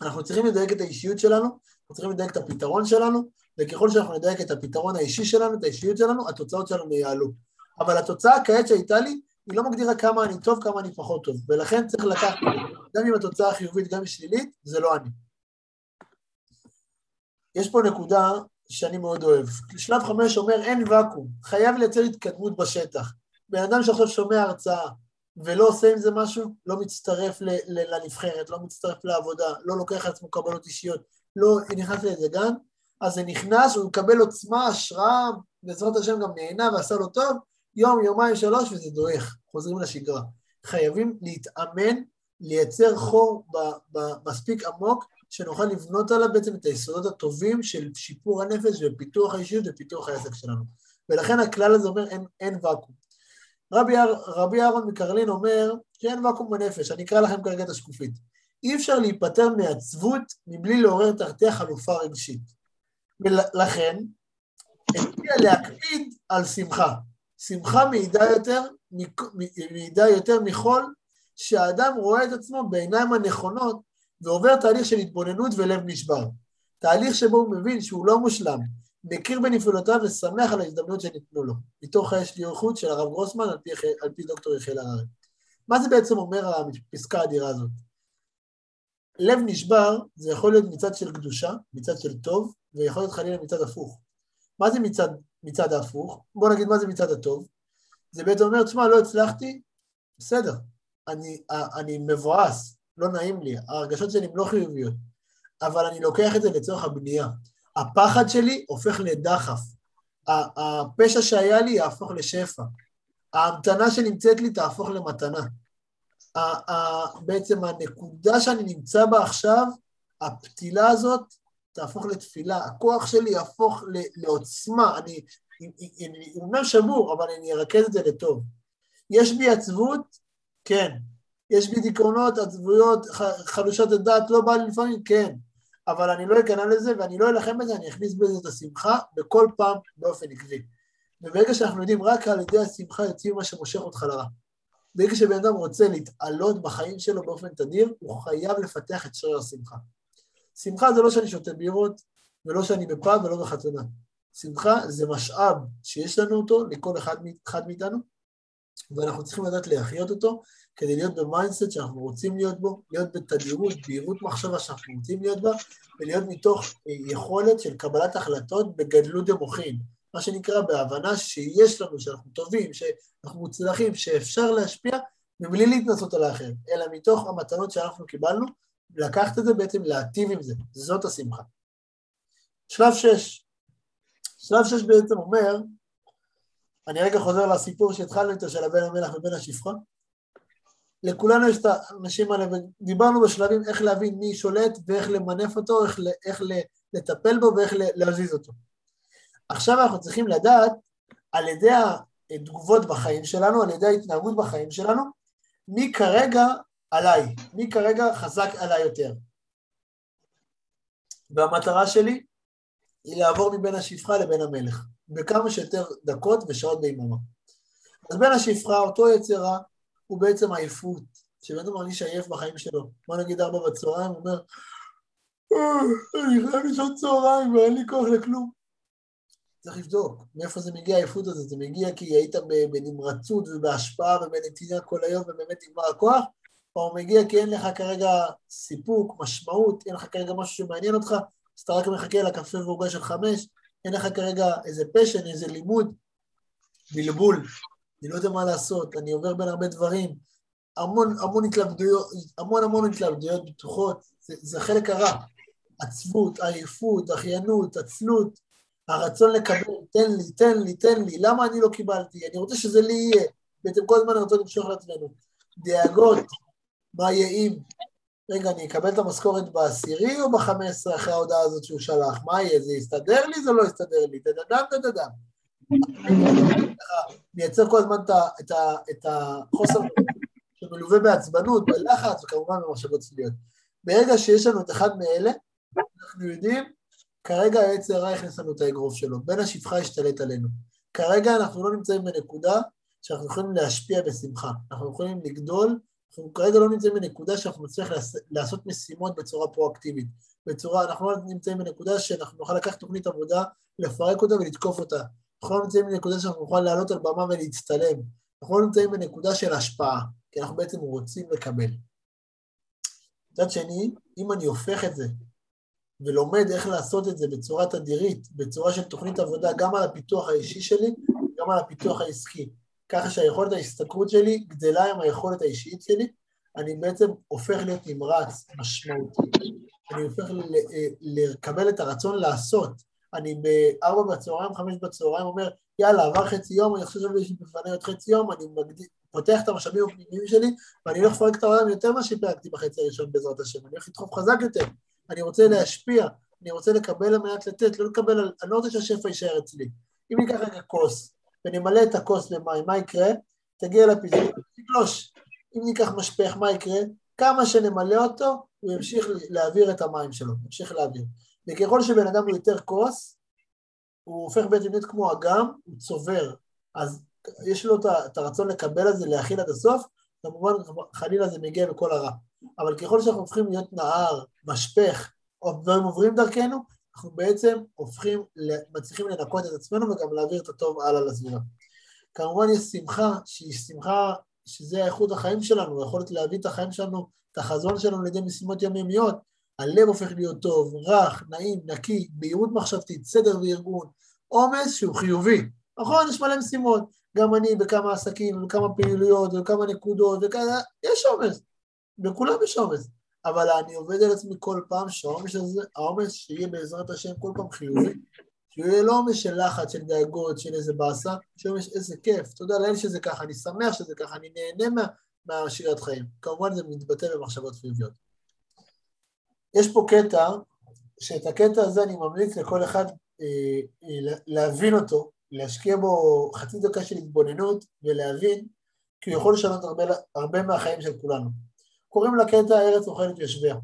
אנחנו צריכים לדייק את האישיות שלנו, אנחנו צריכים לדייק את הפתרון שלנו, וככל שאנחנו נדייק את הפתרון האישי שלנו, את האישיות שלנו, התוצאות שלנו יעלו. אבל התוצאה כעת שהייתה לי, היא לא מגדירה כמה אני טוב, כמה אני פחות טוב, ולכן צריך לקחת, גם אם התוצאה חיובית, גם אם שלילית, זה לא אני. יש פה נקודה שאני מאוד אוהב. שלב חמש אומר אין ואקום, חייב לייצר התקדמות בשטח. בן אדם שעכשיו שומע הרצאה ולא עושה עם זה משהו, לא מצטרף לנבחרת, לא מצטרף לעבודה, לא לוקח לעצמו קבלות אישיות, לא נכנס לאיזה גן, אז זה נכנס, הוא מקבל עוצמה, השראה, בעזרת השם גם נהנה ועשה לו טוב, יום, יומיים, שלוש, וזה דועך, חוזרים לשגרה. חייבים להתאמן, לייצר חור מספיק עמוק, שנוכל לבנות עליו בעצם את היסודות הטובים של שיפור הנפש ופיתוח האישיות ופיתוח העסק שלנו. ולכן הכלל הזה אומר אין, אין ואקום. רבי, רבי אהרון מקרלין אומר שאין ואקום בנפש, אני אקרא לכם כרגע את השקופית. אי אפשר להיפטר מעצבות מבלי לעורר תחתיה חלופה רגשית. ולכן, הציע להקפיד על שמחה. שמחה מעידה יותר, מעידה יותר מכל שהאדם רואה את עצמו בעיניים הנכונות ועובר תהליך של התבוננות ולב נשבר. תהליך שבו הוא מבין שהוא לא מושלם, מכיר בנפלותיו ושמח על ההזדמנות שניתנו לו. מתוך האש ליוחוד של הרב גרוסמן על פי, על פי דוקטור יחיאל הררי. מה זה בעצם אומר הפסקה האדירה הזאת? לב נשבר זה יכול להיות מצד של קדושה, מצד של טוב, ויכול להיות חלילה מצד הפוך. מה זה מצד, מצד ההפוך? בוא נגיד מה זה מצד הטוב. זה בעצם אומר, תשמע, לא הצלחתי, בסדר, אני, אני מבואס, לא נעים לי, ההרגשות שלי הן לא חיוביות, אבל אני לוקח את זה לצורך הבנייה. הפחד שלי הופך לדחף, הפשע שהיה לי יהפוך לשפע, ההמתנה שנמצאת לי תהפוך למתנה. בעצם הנקודה שאני נמצא בה עכשיו, הפתילה הזאת תהפוך לתפילה, הכוח שלי יהפוך לעוצמה, אני, אומר שבור, אבל אני ארכז את זה לטוב. יש בי עצבות? כן. יש בי דיכאונות, עצבויות, חלושת הדעת, לא בא לי לפעמים? כן. אבל אני לא אכנע לזה ואני לא אלחם בזה, אני אכניס בזה את השמחה בכל פעם באופן עקבי. וברגע שאנחנו יודעים, רק על ידי השמחה יוצאים מה שמושך אותך לרע. ברגע שבן אדם רוצה להתעלות בחיים שלו באופן תדיר, הוא חייב לפתח את שריר השמחה. שמחה זה לא שאני שותה בירות, ולא שאני בפאב ולא בחתונה. שמחה זה משאב שיש לנו אותו, לכל אחד, אחד מאיתנו, ואנחנו צריכים לדעת להחיות אותו כדי להיות ב mindset שאנחנו רוצים להיות בו, להיות בתדירות, בהירות מחשבה שאנחנו רוצים להיות בה, ולהיות מתוך יכולת של קבלת החלטות בגדלות דמוחין, מה שנקרא בהבנה שיש לנו, שאנחנו טובים, שאנחנו מוצלחים, שאפשר להשפיע מבלי להתנשא על האחר, אלא מתוך המתנות שאנחנו קיבלנו, לקחת את זה בעצם להטיב עם זה, זאת השמחה. שלב שש, שלב שש בעצם אומר, אני רגע חוזר לסיפור שהתחלנו איתו של הבן המלח ובן השפחה, לכולנו יש את האנשים האלה, ודיברנו בשלבים איך להבין מי שולט ואיך למנף אותו, איך, איך לטפל בו ואיך להזיז אותו. עכשיו אנחנו צריכים לדעת על ידי התגובות בחיים שלנו, על ידי ההתנהגות בחיים שלנו, מי כרגע עליי, מי כרגע חזק עליי יותר. והמטרה שלי היא לעבור מבין השפחה לבין המלך, בכמה שיותר דקות ושעות ביממה. אז בין השפחה, אותו יצר רע, הוא בעצם עייפות, שבן אדם מרגיש עייף בחיים שלו. בוא נגיד ארבע בצהריים, הוא אומר, אה, אני חייב לשעות צהריים ואין לי כוח לכלום. צריך לבדוק מאיפה זה מגיע העייפות הזאת, זה מגיע כי היית בנמרצות ובהשפעה ובנתינה כל היום ובאמת נגמר הכוח, או מגיע כי אין לך כרגע סיפוק, משמעות, אין לך כרגע משהו שמעניין אותך, אז אתה רק מחכה לקפה ועוגה של חמש, אין לך כרגע איזה פשן, איזה לימוד, בלבול, אני לא יודע מה לעשות, אני עובר בין הרבה דברים, המון המון התלבדויות, המון המון התלבדויות בטוחות, זה, זה חלק הרע, עצבות, עייפות, אחיינות, עצלות, הרצון לקבל, תן לי, תן לי, תן לי, למה אני לא קיבלתי? אני רוצה שזה לי יהיה. בעצם כל הזמן אני למשוך לעצמנו. דאגות, מה יהיה אם? רגע, אני אקבל את המשכורת בעשירי או בחמש עשרה אחרי ההודעה הזאת שהוא שלח? מה יהיה? זה יסתדר לי? זה לא יסתדר לי? דדדם דדדם. מייצר כל הזמן את החוסר שמלווה בעצבנות, בלחץ וכמובן במחשבות צביות. ברגע שיש לנו את אחד מאלה, אנחנו יודעים כרגע העץ הרע הכניס לנו את האגרוף שלו, בין השפחה השתלט עלינו. כרגע אנחנו לא נמצאים בנקודה שאנחנו יכולים להשפיע בשמחה, אנחנו יכולים לגדול, אנחנו כרגע לא נמצאים בנקודה שאנחנו נצליח לעשות משימות בצורה פרואקטיבית, בצורה, אנחנו לא נמצאים בנקודה שאנחנו נוכל לקחת תוכנית עבודה, לפרק אותה ולתקוף אותה, אנחנו לא נמצאים בנקודה שאנחנו נוכל לעלות על במה ולהצטלם, אנחנו לא נמצאים בנקודה של השפעה, כי אנחנו בעצם רוצים לקבל. מצד שני, אם אני הופך את זה ולומד איך לעשות את זה בצורה תדירית, בצורה של תוכנית עבודה, גם על הפיתוח האישי שלי, גם על הפיתוח העסקי. ככה שהיכולת ההסתכרות שלי גדלה עם היכולת האישית שלי, אני בעצם הופך להיות נמרץ, משמעותי. אני הופך לקבל את הרצון לעשות. אני בארבע בצהריים, חמש בצהריים אומר, יאללה, עבר חצי יום, אני חושב שיש בפני עוד חצי יום, אני מגד... פותח את המשאבים הפנימיים שלי, ואני הולך לפרק את העולם יותר ממה שפרקתי בחצי הראשון בעזרת השם, אני הולך לדחוף חזק יותר. אני רוצה להשפיע, אני רוצה לקבל על מנת לתת, לא לקבל, אני לא רוצה שהשפע יישאר אצלי. אם ניקח רגע כוס, ונמלא את הכוס במים, מה יקרה? תגיע לפיזור, תגלוש. אם ניקח משפך, מה יקרה? כמה שנמלא אותו, הוא ימשיך להעביר את המים שלו, ימשיך להעביר. וככל שבן אדם הוא יותר כוס, הוא הופך בעצם להיות כמו אגם, הוא צובר. אז יש לו את הרצון לקבל את זה, להכיל עד הסוף, כמובן חלילה זה מגיע בכל הרע. אבל ככל שאנחנו הופכים להיות נהר, משפך, או דברים עוברים דרכנו, אנחנו בעצם הופכים, מצליחים לנקות את עצמנו וגם להעביר את הטוב הלאה לסביבה. כמובן יש שמחה שהיא שמחה שזה איכות החיים שלנו, היכולת להביא את החיים שלנו, את החזון שלנו לידי משימות יומיומיות. הלב הופך להיות טוב, רך, נעים, נקי, בהירות מחשבתית, סדר וארגון, עומס שהוא חיובי. נכון, יש מלא משימות, גם אני בכמה עסקים, בכמה פעילויות, בכמה נקודות, וכאלה, יש עומס, בכולם יש עומס. אבל אני עובד על עצמי כל פעם שהעומס הזה, העומס שיהיה בעזרת השם כל פעם חיובי, שיהיה לא עומס של לחץ, של דאגות, של איזה באסה, שעומס איזה כיף, תודה לאל שזה ככה, אני שמח שזה ככה, אני נהנה מה, מהשירת חיים. כמובן זה מתבטא במחשבות חיוביות. יש פה קטע, שאת הקטע הזה אני ממליץ לכל אחד אה, אה, להבין אותו, להשקיע בו חצי דקה של התבוננות ולהבין, כי הוא יכול לשנות הרבה, הרבה מהחיים של כולנו. קוראים לקטע ארץ אוכלת יושביה.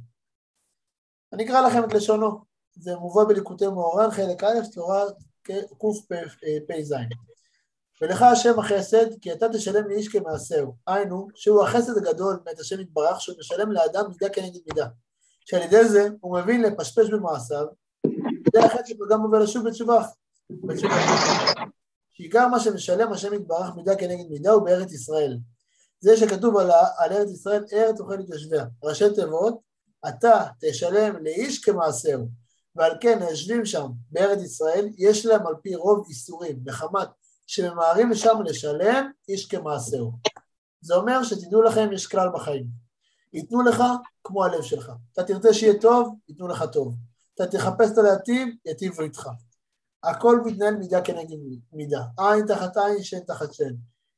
אני אקרא לכם את לשונו, זה מובא בליקוטי מאורן, חלק א', תורה קפ"ז. ולך השם החסד, כי אתה תשלם לאיש כמעשהו. היינו, שהוא החסד הגדול מאת השם יתברך, שהוא משלם לאדם מידה כנגד מידה. שעל ידי זה הוא מבין לפשפש במעשיו, זה החטא שגם עובר לשוב בתשובה. שעיקר מה שמשלם השם יתברך מידה כנגד מידה הוא בארץ ישראל. זה שכתוב על, על ארץ ישראל, ארץ אוכלת יושביה. ראשי תיבות, אתה תשלם לאיש כמעשהו. ועל כן היושבים שם בארץ ישראל, יש להם על פי רוב איסורים, מחמת שממהרים לשם לשלם איש כמעשהו. זה אומר שתדעו לכם, יש כלל בחיים. ייתנו לך כמו הלב שלך. אתה תרצה שיהיה טוב, ייתנו לך טוב. אתה תחפש את הלהטיב, יטיבו איתך. הכל מתנהל מידה כנגד מידה. עין תחת עין, שן תחת שן.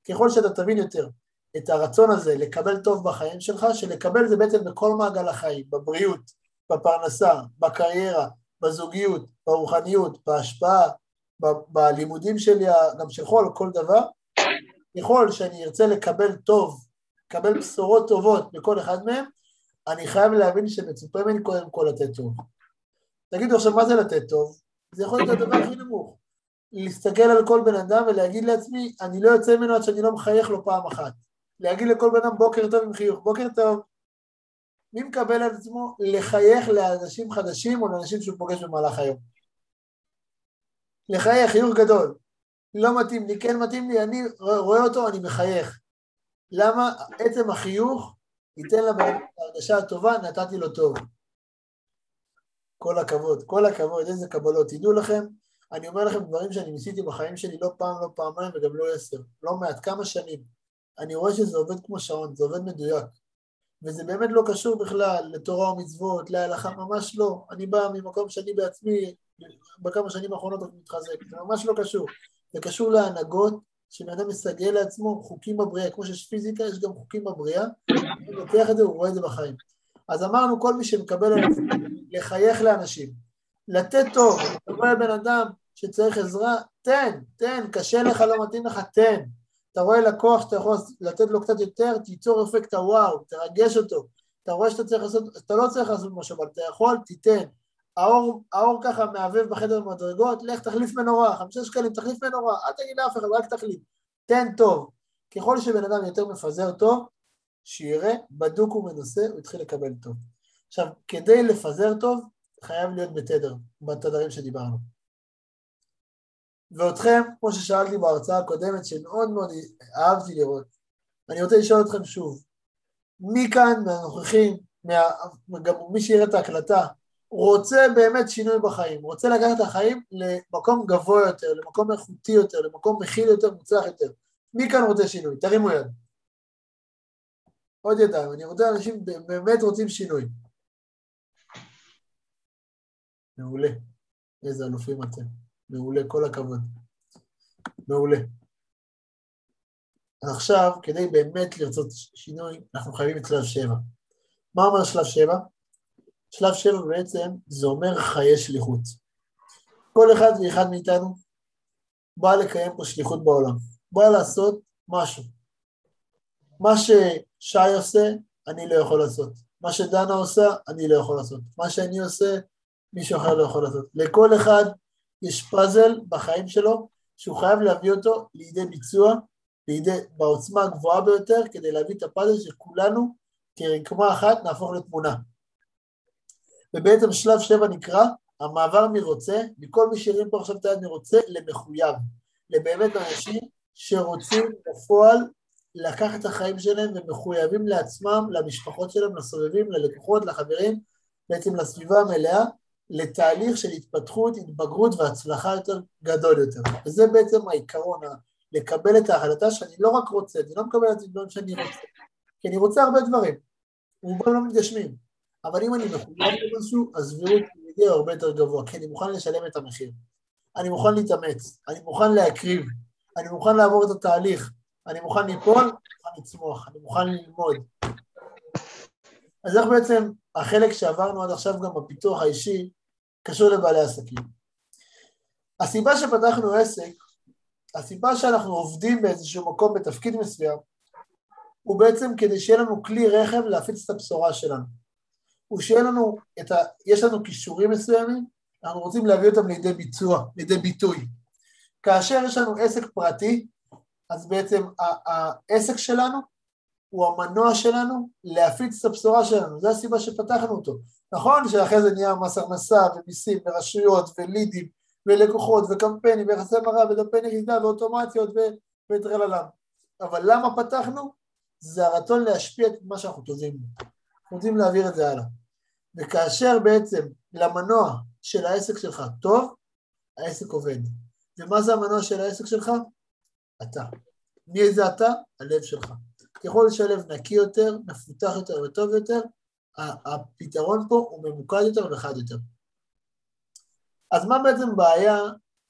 ככל שאתה תבין יותר את הרצון הזה לקבל טוב בחיים שלך, שלקבל זה בעצם בכל מעגל החיים, בבריאות, בפרנסה, בקריירה, בזוגיות, ברוחניות, בהשפעה, ב- בלימודים שלי, גם של כל, כל דבר, ככל שאני ארצה לקבל טוב, לקבל בשורות טובות בכל אחד מהם, אני חייב להבין שמצופה ממני קודם כל לתת טוב. תגידו עכשיו, מה זה לתת טוב? זה יכול להיות הדבר הכי נמוך. להסתכל על כל בן אדם ולהגיד לעצמי, אני לא יוצא ממנו עד שאני לא מחייך לו פעם אחת. להגיד לכל בן אדם בוקר טוב עם חיוך, בוקר טוב. מי מקבל על עצמו לחייך לאנשים חדשים או לאנשים שהוא פוגש במהלך היום? לחייך, חיוך גדול. לא מתאים לי, כן מתאים לי, אני רואה אותו, אני מחייך. למה עצם החיוך ייתן אדם את הטובה, נתתי לו טוב. כל הכבוד, כל הכבוד, איזה קבלות. תדעו לכם, אני אומר לכם דברים שאני ניסיתי בחיים שלי לא פעם, לא פעמיים וגם לא עשר, לא מעט, כמה שנים. אני רואה שזה עובד כמו שעון, זה עובד מדויק. וזה באמת לא קשור בכלל לתורה ומצוות, להלכה, ממש לא. אני בא ממקום שאני בעצמי, בכמה שנים האחרונות רק מתחזק, זה ממש לא קשור. זה קשור להנהגות, שבן אדם מסגל לעצמו חוקים בבריאה, כמו שיש פיזיקה, יש גם חוקים בבריאה, הוא לוקח את זה, הוא רואה את זה בחיים. אז אמרנו, כל מי שמקבל על עצמו לחייך לאנשים, לתת טוב, אתה רואה בן אדם שצריך עזרה, תן, תן, קשה לך, לא מתאים לך, תן. אתה רואה לקוח שאתה יכול לתת לו קצת יותר, תיצור אפקט הוואו, תרגש אותו. אתה רואה שאתה צריך לעשות, אתה לא צריך לעשות משהו, אבל אתה יכול, תיתן. האור, האור ככה מעבב בחדר במדרגות, לך תחליף מנורה, חמישה שקלים, תחליף מנורה, אל תגיד לאף אחד, רק תחליף. תן טוב. ככל שבן אדם יותר מפזר טוב, שיראה, בדוק ומנוסה, הוא יתחיל לקבל טוב. עכשיו, כדי לפזר טוב, חייב להיות בתדר, בתדרים שדיברנו. ואתכם, כמו ששאלתי בהרצאה הקודמת, שמאוד מאוד אהבתי לראות, אני רוצה לשאול אתכם שוב, מי כאן מהנוכחים, מה, גם מי שיראה את ההקלטה, רוצה באמת שינוי בחיים, רוצה לקחת את החיים למקום גבוה יותר, למקום איכותי יותר, למקום מכיל יותר, מוצלח יותר. מי כאן רוצה שינוי? תרימו יד. עוד ידיים, אני רוצה אנשים באמת רוצים שינוי. מעולה. איזה אלופים אתם. מעולה, כל הכבוד. מעולה. אז עכשיו, כדי באמת לרצות שינוי, אנחנו חייבים את שלב שבע. מה אומר שלב שבע? שלב שבע בעצם זה אומר חיי שליחות. כל אחד ואחד מאיתנו בא לקיים פה שליחות בעולם, בא לעשות משהו. מה ששי עושה, אני לא יכול לעשות. מה שדנה עושה, אני לא יכול לעשות. מה שאני עושה, מישהו אחר לא יכול לעשות. לכל אחד יש פאזל בחיים שלו שהוא חייב להביא אותו לידי ביצוע, לידי, בעוצמה הגבוהה ביותר, כדי להביא את הפאזל שכולנו כרקמה אחת נהפוך לתמונה. ובעצם שלב שבע נקרא המעבר מרוצה, מכל מי שהרים פה עכשיו את היד מרוצה למחויב, לבאמת אנשים שרוצים בפועל לקחת את החיים שלהם ומחויבים לעצמם, למשפחות שלהם, לסובבים, ללקוחות, לחברים, בעצם לסביבה המלאה, לתהליך של התפתחות, התבגרות והצלחה יותר גדול יותר. וזה בעצם העיקרון, לקבל את ההחלטה שאני לא רק רוצה, אני לא מקבל את הדברים שאני רוצה, כי אני רוצה הרבה דברים, רובם לא מתגשמים, אבל אם אני מחויב למשהו, הסבירות יגיע הרבה יותר גבוה, כי אני מוכן לשלם את המחיר. אני מוכן להתאמץ, אני מוכן להקריב, אני מוכן לעבור את התהליך, אני מוכן ליפול, אני מוכן לצמוח, אני מוכן ללמוד. אז איך בעצם החלק שעברנו עד עכשיו גם בפיתוח האישי קשור לבעלי עסקים. הסיבה שפתחנו עסק, הסיבה שאנחנו עובדים באיזשהו מקום בתפקיד מסוים, הוא בעצם כדי שיהיה לנו כלי רכב להפיץ את הבשורה שלנו. הוא שיהיה לנו את ה... יש לנו כישורים מסוימים, אנחנו רוצים להביא אותם לידי ביצוע, לידי ביטוי. כאשר יש לנו עסק פרטי, אז בעצם העסק שלנו הוא המנוע שלנו להפיץ את הבשורה שלנו, זו הסיבה שפתחנו אותו. נכון שאחרי זה נהיה מס הכנסה ומיסים ורשויות ולידים ולקוחות וקמפיינים ויחסי מראה ודפי נגידה ואוטומציות וטרללם. אבל למה פתחנו? זה הרצון להשפיע את מה שאנחנו טובים בו. רוצים להעביר את זה הלאה. וכאשר בעצם למנוע של העסק שלך טוב, העסק עובד. ומה זה המנוע של העסק שלך? אתה. מי זה אתה? הלב שלך. ככל שהלב נקי יותר, מפותח יותר וטוב יותר, הפתרון פה הוא ממוקד יותר וחד יותר. אז מה בעצם בעיה,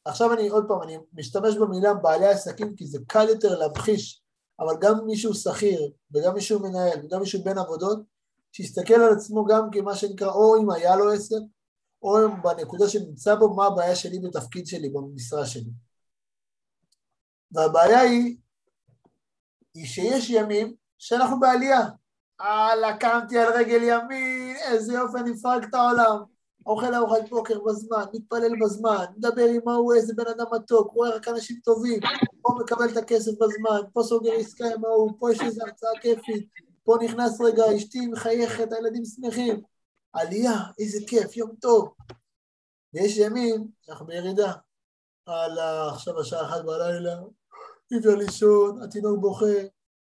עכשיו אני עוד פעם, אני משתמש במילה בעלי עסקים כי זה קל יותר להמחיש, אבל גם מישהו שכיר וגם מישהו מנהל וגם מישהו בין עבודות, שיסתכל על עצמו גם כמה שנקרא, או אם היה לו עסק, או בנקודה שנמצא בו, מה הבעיה שלי בתפקיד שלי, במשרה שלי. והבעיה היא, היא שיש ימים שאנחנו בעלייה. הלאה, קמתי על רגל ימין, איזה יופי, אני מפרק את העולם. אוכל ארוחת בוקר בזמן, מתפלל בזמן, מדבר עם ההוא, איזה בן אדם מתוק, רואה רק אנשים טובים, פה מקבל את הכסף בזמן, פה סוגר עסקה עם ההוא, פה יש איזו הרצאה כיפית, פה נכנס רגע, אשתי מחייכת, הילדים שמחים. עלייה, איזה כיף, יום טוב. ויש ימים שאנחנו בירידה. הלאה, עכשיו השעה אחת בלילה, אי אפשר לישון, התינוק בוכה,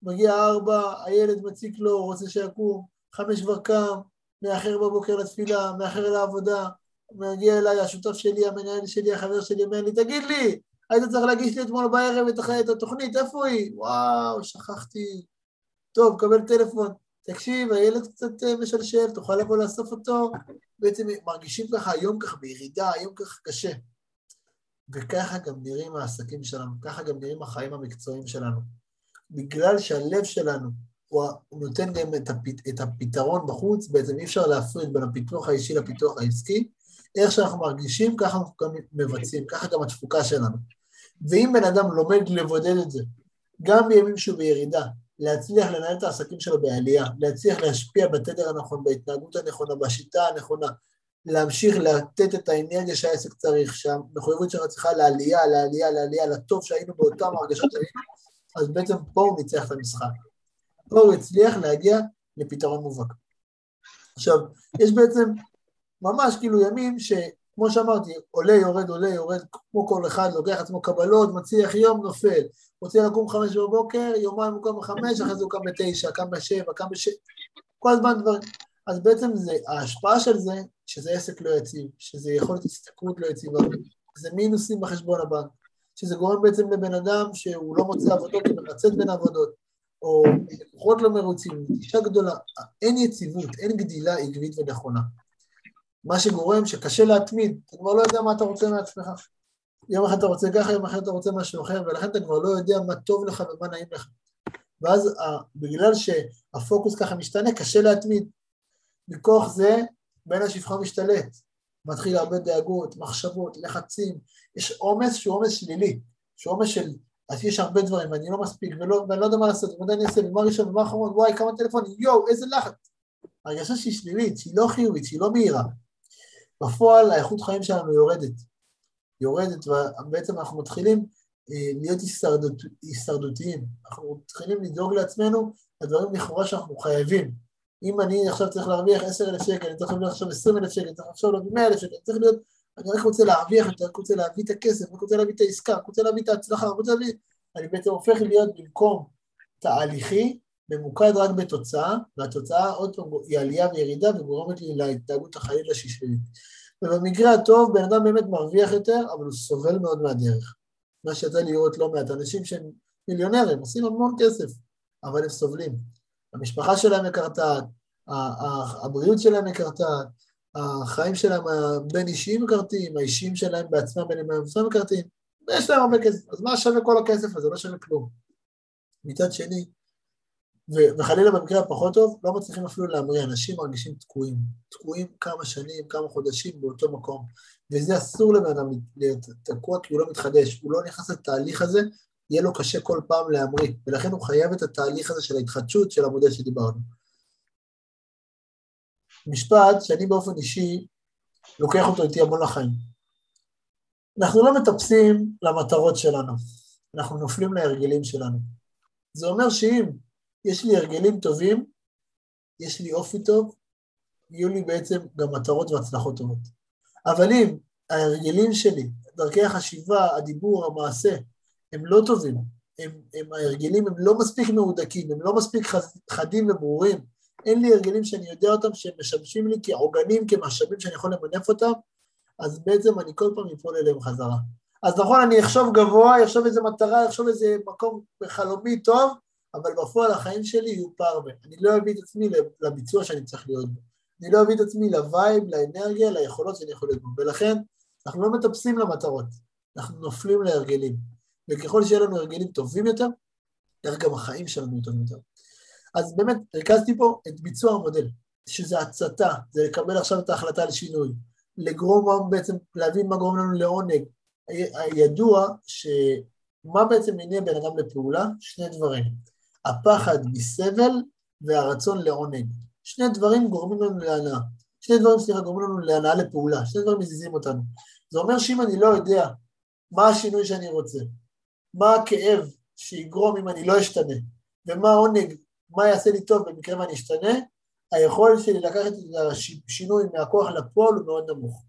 מגיע ארבע, הילד מציק לו, רוצה שיקום, חמש כבר קם, מאחר בבוקר לתפילה, מאחר לעבודה, מגיע אליי השותף שלי, המנהל שלי, החבר שלי, אומר לי, תגיד לי, היית צריך להגיש לי אתמול בערב את התוכנית, איפה היא? וואו, שכחתי. טוב, קבל טלפון. תקשיב, הילד קצת אה, משלשל, תוכל לבוא לאסוף אותו. בעצם מרגישים ככה היום ככה בירידה, היום ככה קשה. וככה גם נראים העסקים שלנו, ככה גם נראים החיים המקצועיים שלנו. בגלל שהלב שלנו הוא, נותן גם את, הפת, את הפתרון בחוץ, בעצם אי אפשר להפריד בין הפיתוח האישי לפיתוח העסקי, איך שאנחנו מרגישים, ככה אנחנו גם מבצעים, ככה גם התפוקה שלנו. ואם בן אדם לומד לבודד את זה, גם בימים שהוא בירידה, להצליח לנהל את העסקים שלו בעלייה, להצליח להשפיע בתדר הנכון, בהתנהגות הנכונה, בשיטה הנכונה, להמשיך לתת את האנרגיה שהעסק צריך, שהמחויבות שלך צריכה לעלייה, לעלייה, לעלייה, לטוב שהיינו באותם הרגשות שהיינו, אז בעצם פה הוא ניצח את המשחק. פה הוא הצליח להגיע לפתרון מובהק. עכשיו, יש בעצם ממש כאילו ימים שכמו שאמרתי, עולה, יורד, עולה, יורד, כמו כל אחד, לוקח עצמו קבלות, מצליח יום, נופל. רוצה לקום חמש בבוקר, יומיים הוא קם בחמש, אחרי זה הוא קם בתשע, קם בשבע, קם בשבע, כל הזמן דברים. אז בעצם זה, ההשפעה של זה, שזה עסק לא יציב, שזה יכול להיות הסתכלות לא יציבה, זה מינוסים בחשבון הבנק, שזה גורם בעצם לבן אדם שהוא לא מוצא עבודות, הוא מרצת בין עבודות, או לקוחות לא מרוצים, אישה גדולה, אין יציבות, אין גדילה עקבית ונכונה. מה שגורם שקשה להתמיד, אתה כבר לא יודע מה אתה רוצה מעצמך. יום אחד אתה רוצה ככה, יום אחד אתה רוצה משהו אחר, ולכן אתה כבר לא יודע מה טוב לך ומה נעים לך. ואז בגלל שהפוקוס ככה משתנה, קשה להתמיד. מכוח זה בין השפחה משתלט. מתחיל הרבה דאגות, מחשבות, לחצים, יש עומס שהוא עומס שלילי, שהוא עומס של, אז יש הרבה דברים ואני לא מספיק ולא, ואני לא יודע מה לעשות, ומתי אני אעשה, ומה ראשון ומה אחרון, וואי כמה טלפונים, יואו איזה לחץ. הרגשה שהיא שלילית, שהיא לא חיובית, שהיא לא מהירה. בפועל האיכות חיים שלנו יורדת, יורדת, ובעצם אנחנו מתחילים אה, להיות הישרדות, הישרדותיים, אנחנו מתחילים לדאוג לעצמנו לדברים לכאורה שאנחנו חייבים. אם אני עכשיו צריך להרוויח עשר אלף שקל, אני צריך להרוויח עכשיו עשרים אלף שקל, אני צריך עכשיו להביא מאה אלף שקל, אני צריך להיות, אני רק רוצה להרוויח אני רוצה להביא את הכסף, אני רוצה להביא את העסקה, אני רוצה להביא את ההצלחה, אני רוצה להביא, אני בעצם הופך להיות במקום תהליכי, ממוקד רק בתוצאה, והתוצאה עוד פעם היא עלייה וירידה וגורמת לי להתנהגות החיים השלילית. ובמקרה הטוב בן אדם באמת מרוויח יותר, אבל הוא סובל מאוד מהדרך. מה שיצא לי לראות לא מעט אנשים שהם מיליונרים, עושים המון כסף, אבל הם סובלים. המשפחה שלהם מקרטעת, הבריאות שלהם מקרטעת, החיים שלהם הבין אישיים מקרטעים, האישיים שלהם בעצמם בין הם עצמם מקרטעים, ויש להם הרבה כסף, אז מה שווה כל הכסף הזה? לא שווה כלום. מצד שני, וחלילה במקרה הפחות טוב, לא מצליחים אפילו להמריא, אנשים מרגישים תקועים, תקועים כמה שנים, כמה חודשים באותו מקום, וזה אסור לבן אדם להיות תקוע כי הוא לא מתחדש, הוא לא נכנס לתהליך הזה, יהיה לו קשה כל פעם להמריא, ולכן הוא חייב את התהליך הזה של ההתחדשות של המודל שדיברנו. משפט שאני באופן אישי לוקח אותו איתי המון לחיים. אנחנו לא מטפסים למטרות שלנו, אנחנו נופלים להרגלים שלנו. זה אומר שאם יש לי הרגלים טובים, יש לי אופי טוב, יהיו לי בעצם גם מטרות והצלחות טובות. אבל אם ההרגלים שלי, דרכי החשיבה, הדיבור, המעשה, הם לא טובים, הם, הם, ההרגלים הם לא מספיק מהודקים, הם לא מספיק חדים וברורים, אין לי הרגלים שאני יודע אותם שהם משמשים לי כעוגנים, כמשאבים שאני יכול למנף אותם, אז בעצם אני כל פעם אפול אליהם חזרה. אז נכון, אני אחשוב גבוה, אחשוב איזה מטרה, אחשוב איזה מקום חלומי טוב, אבל בפועל החיים שלי יהיו פרווה. אני לא אביא את עצמי לביצוע שאני צריך להיות בו. אני לא אביא את עצמי ל vibe, לאנרגיה, ליכולות שאני יכול להיות בו. ולכן, אנחנו לא מטפסים למטרות, אנחנו נופלים להרגלים. וככל שיהיה לנו הרגלים טובים יותר, כך גם החיים שלנו טובים יותר. אז באמת, ריכזתי פה את ביצוע המודל, שזה הצתה, זה לקבל עכשיו את ההחלטה לשינוי, לגרום בעצם, להבין מה גורם לנו לעונג. ידוע שמה בעצם מניע בן אדם לפעולה? שני דברים. הפחד מסבל והרצון לעונג. שני דברים גורמים לנו להנאה. שני דברים, סליחה, גורמים לנו להנאה לפעולה, שני דברים מזיזים אותנו. זה אומר שאם אני לא יודע מה השינוי שאני רוצה, מה הכאב שיגרום אם אני לא אשתנה, ומה העונג, מה יעשה לי טוב במקרה ואני אשתנה, היכולת שלי לקחת את השינוי מהכוח לפועל הוא מאוד נמוך.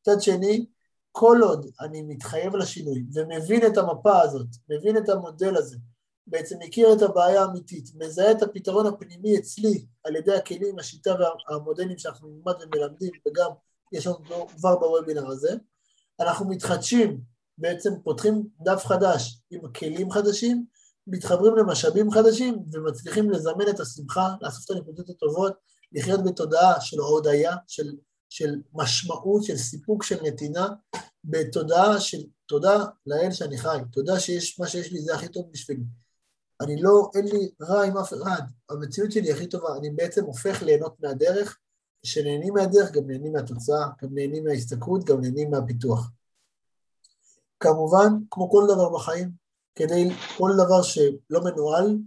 מצד שני, כל עוד אני מתחייב לשינוי ומבין את המפה הזאת, מבין את המודל הזה, בעצם מכיר את הבעיה האמיתית, מזהה את הפתרון הפנימי אצלי על ידי הכלים, השיטה והמודלים שאנחנו נלמד ומלמדים, וגם יש לנו כבר בוובינר הזה, אנחנו מתחדשים, בעצם פותחים דף חדש עם כלים חדשים, מתחברים למשאבים חדשים ומצליחים לזמן את השמחה, לאסוף את הנקודות הטובות, לחיות בתודעה של הודיה, של, של משמעות, של סיפוק, של נתינה, בתודעה של תודה לאל שאני חי, תודה שיש מה שיש לי זה הכי טוב בשבילי. אני לא, אין לי רע עם אף אחד, המציאות שלי הכי טובה, אני בעצם הופך ליהנות מהדרך, כשנהנים מהדרך גם נהנים מהתוצאה, גם נהנים מההסתכלות, גם נהנים מהפיתוח. כמובן, כמו כל דבר בחיים, כדי כל דבר שלא מנוהל,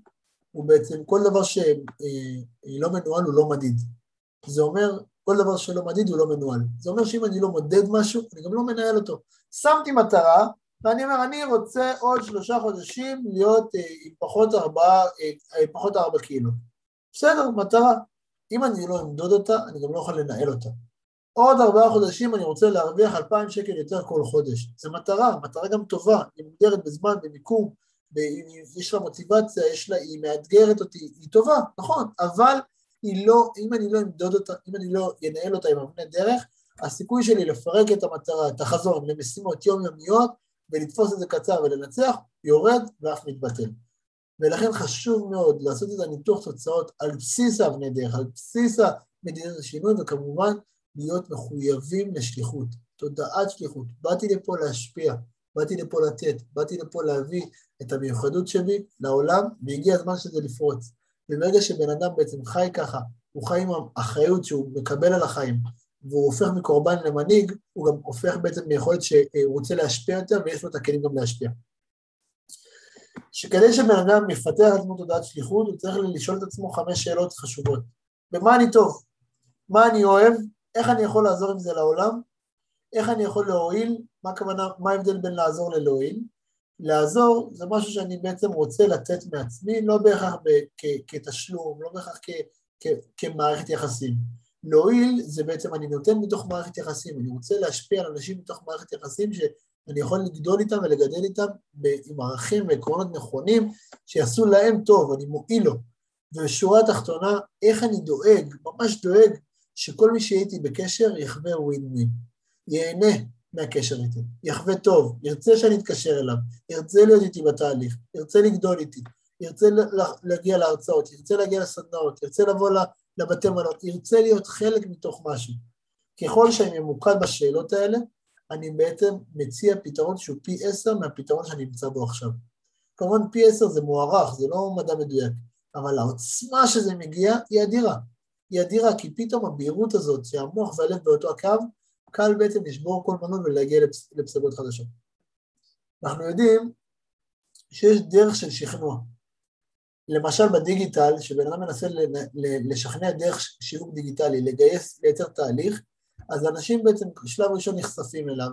הוא בעצם, כל דבר שלא מנוהל הוא לא מדיד. זה אומר, כל דבר שלא מדיד הוא לא מנוהל. זה אומר שאם אני לא מודד משהו, אני גם לא מנהל אותו. שמתי מטרה, ואני אומר, אני רוצה עוד שלושה חודשים להיות אה, עם פחות ארבעה, אה, פחות ארבע קילו. בסדר, מטרה. אם אני לא אמדוד אותה, אני גם לא יכול לנהל אותה. עוד ארבעה חודשים אני רוצה להרוויח אלפיים שקל יותר כל חודש. זו מטרה, מטרה גם טובה, היא מוגדרת בזמן, במיקום, יש לה מוטיבציה, יש לה, היא מאתגרת אותי, היא טובה, נכון, אבל היא לא, אם אני לא אמדוד אותה, אם אני לא אנהל אותה עם אבני דרך, הסיכוי שלי לפרק את המטרה, את החזון למשימות יומיומיות ולתפוס את זה קצר ולנצח, יורד ואף מתבטל. ולכן חשוב מאוד לעשות את הניתוח תוצאות על בסיס האבני דרך, על בסיס המדינות השינוי, וכמובן להיות מחויבים לשליחות, תודעת שליחות. באתי לפה להשפיע, באתי לפה לתת, באתי לפה להביא את המיוחדות שלי לעולם, והגיע הזמן שזה לפרוץ. וברגע שבן אדם בעצם חי ככה, הוא חי עם האחריות שהוא מקבל על החיים, והוא הופך מקורבן למנהיג, הוא גם הופך בעצם מיכולת שהוא רוצה להשפיע יותר, ויש לו את הכלים גם להשפיע. שכדי שבן אדם יפתח את עצמו תודעת שליחות, הוא צריך לשאול את עצמו חמש שאלות חשובות. במה אני טוב? מה אני אוהב? איך אני יכול לעזור עם זה לעולם? איך אני יכול להועיל? מה הכוונה, מה ההבדל בין לעזור ללהועיל? לעזור זה משהו שאני בעצם רוצה לתת מעצמי, לא בהכרח כתשלום, לא בהכרח כמערכת יחסים. להועיל זה בעצם אני נותן מתוך מערכת יחסים, אני רוצה להשפיע על אנשים מתוך מערכת יחסים ש, אני יכול לגדול איתם ולגדל איתם עם ערכים ועקרונות נכונים שיעשו להם טוב, אני מועיל לו. ובשורה התחתונה, איך אני דואג, ממש דואג, שכל מי שיהיה איתי בקשר יחווה ווין ווין. ייהנה מהקשר איתי, יחווה טוב, ירצה שאני אתקשר אליו, ירצה להיות איתי בתהליך, ירצה לגדול איתי, ירצה להגיע להרצאות, ירצה להגיע לסדנאות, ירצה לבוא לבתי מנות, ירצה להיות חלק מתוך משהו. ככל שאני ממוקד בשאלות האלה, אני בעצם מציע פתרון שהוא פי עשר מהפתרון שאני נמצא בו עכשיו. כמובן פי עשר זה מוערך, זה לא מדע מדויק, אבל העוצמה שזה מגיע היא אדירה. היא אדירה כי פתאום הבהירות הזאת שהמוח והלב באותו הקו, קל בעצם לשבור כל מנון ולהגיע לפסגות חדשות. אנחנו יודעים שיש דרך של שכנוע. למשל בדיגיטל, שבן אדם מנסה לשכנע דרך שיווק דיגיטלי, לגייס, לייצר תהליך, אז אנשים בעצם בשלב ראשון נחשפים אליו,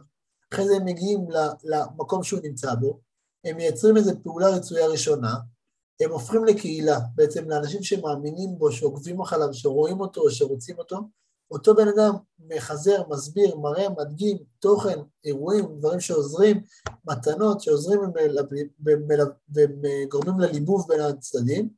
אחרי זה הם מגיעים למקום שהוא נמצא בו, הם מייצרים איזו פעולה רצויה ראשונה, הם הופכים לקהילה, בעצם לאנשים שמאמינים בו, שעוקבים אחריו, שרואים אותו, שרוצים אותו, אותו בן אדם מחזר, מסביר, מראה, מדגים, תוכן, אירועים, דברים שעוזרים, מתנות שעוזרים וגורמים לליבוב בין הצדדים,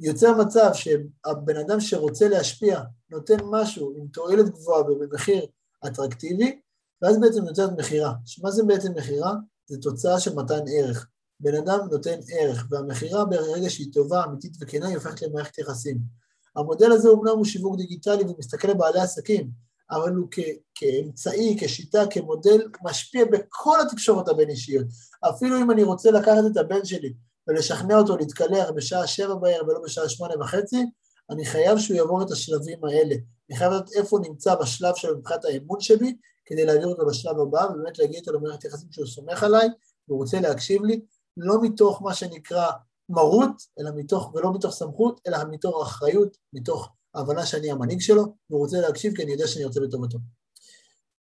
יוצר מצב שהבן אדם שרוצה להשפיע נותן משהו עם תועלת גבוהה ובמחיר אטרקטיבי, ואז בעצם יוצרת מכירה. מה זה בעצם מכירה? זה תוצאה של מתן ערך. בן אדם נותן ערך, והמכירה ברגע שהיא טובה, אמיתית וכנה, היא הופכת למערכת יחסים. המודל הזה אומנם הוא שיווק דיגיטלי ומסתכל לבעלי עסקים, אבל הוא כ- כאמצעי, כשיטה, כמודל, משפיע בכל התקשורת הבין-אישיות. אפילו אם אני רוצה לקחת את הבן שלי ולשכנע אותו להתקלח בשעה שבע בערב ולא בשעה שמונה וחצי, אני חייב שהוא יעבור את השלבים האלה. אני חייב לדעת איפה הוא נמצא בשלב שלו מבחינת האמון שלי, כדי להעביר אותו לשלב הבא, ובאמת להגיד איתו למערכת יחסים שהוא סומך עליי, והוא רוצה להקשיב לי, לא מתוך מה שנקרא מרות, אלא מתוך, ולא מתוך סמכות, אלא מתוך אחריות, מתוך ההבנה שאני המנהיג שלו, והוא רוצה להקשיב כי אני יודע שאני רוצה בטובתו.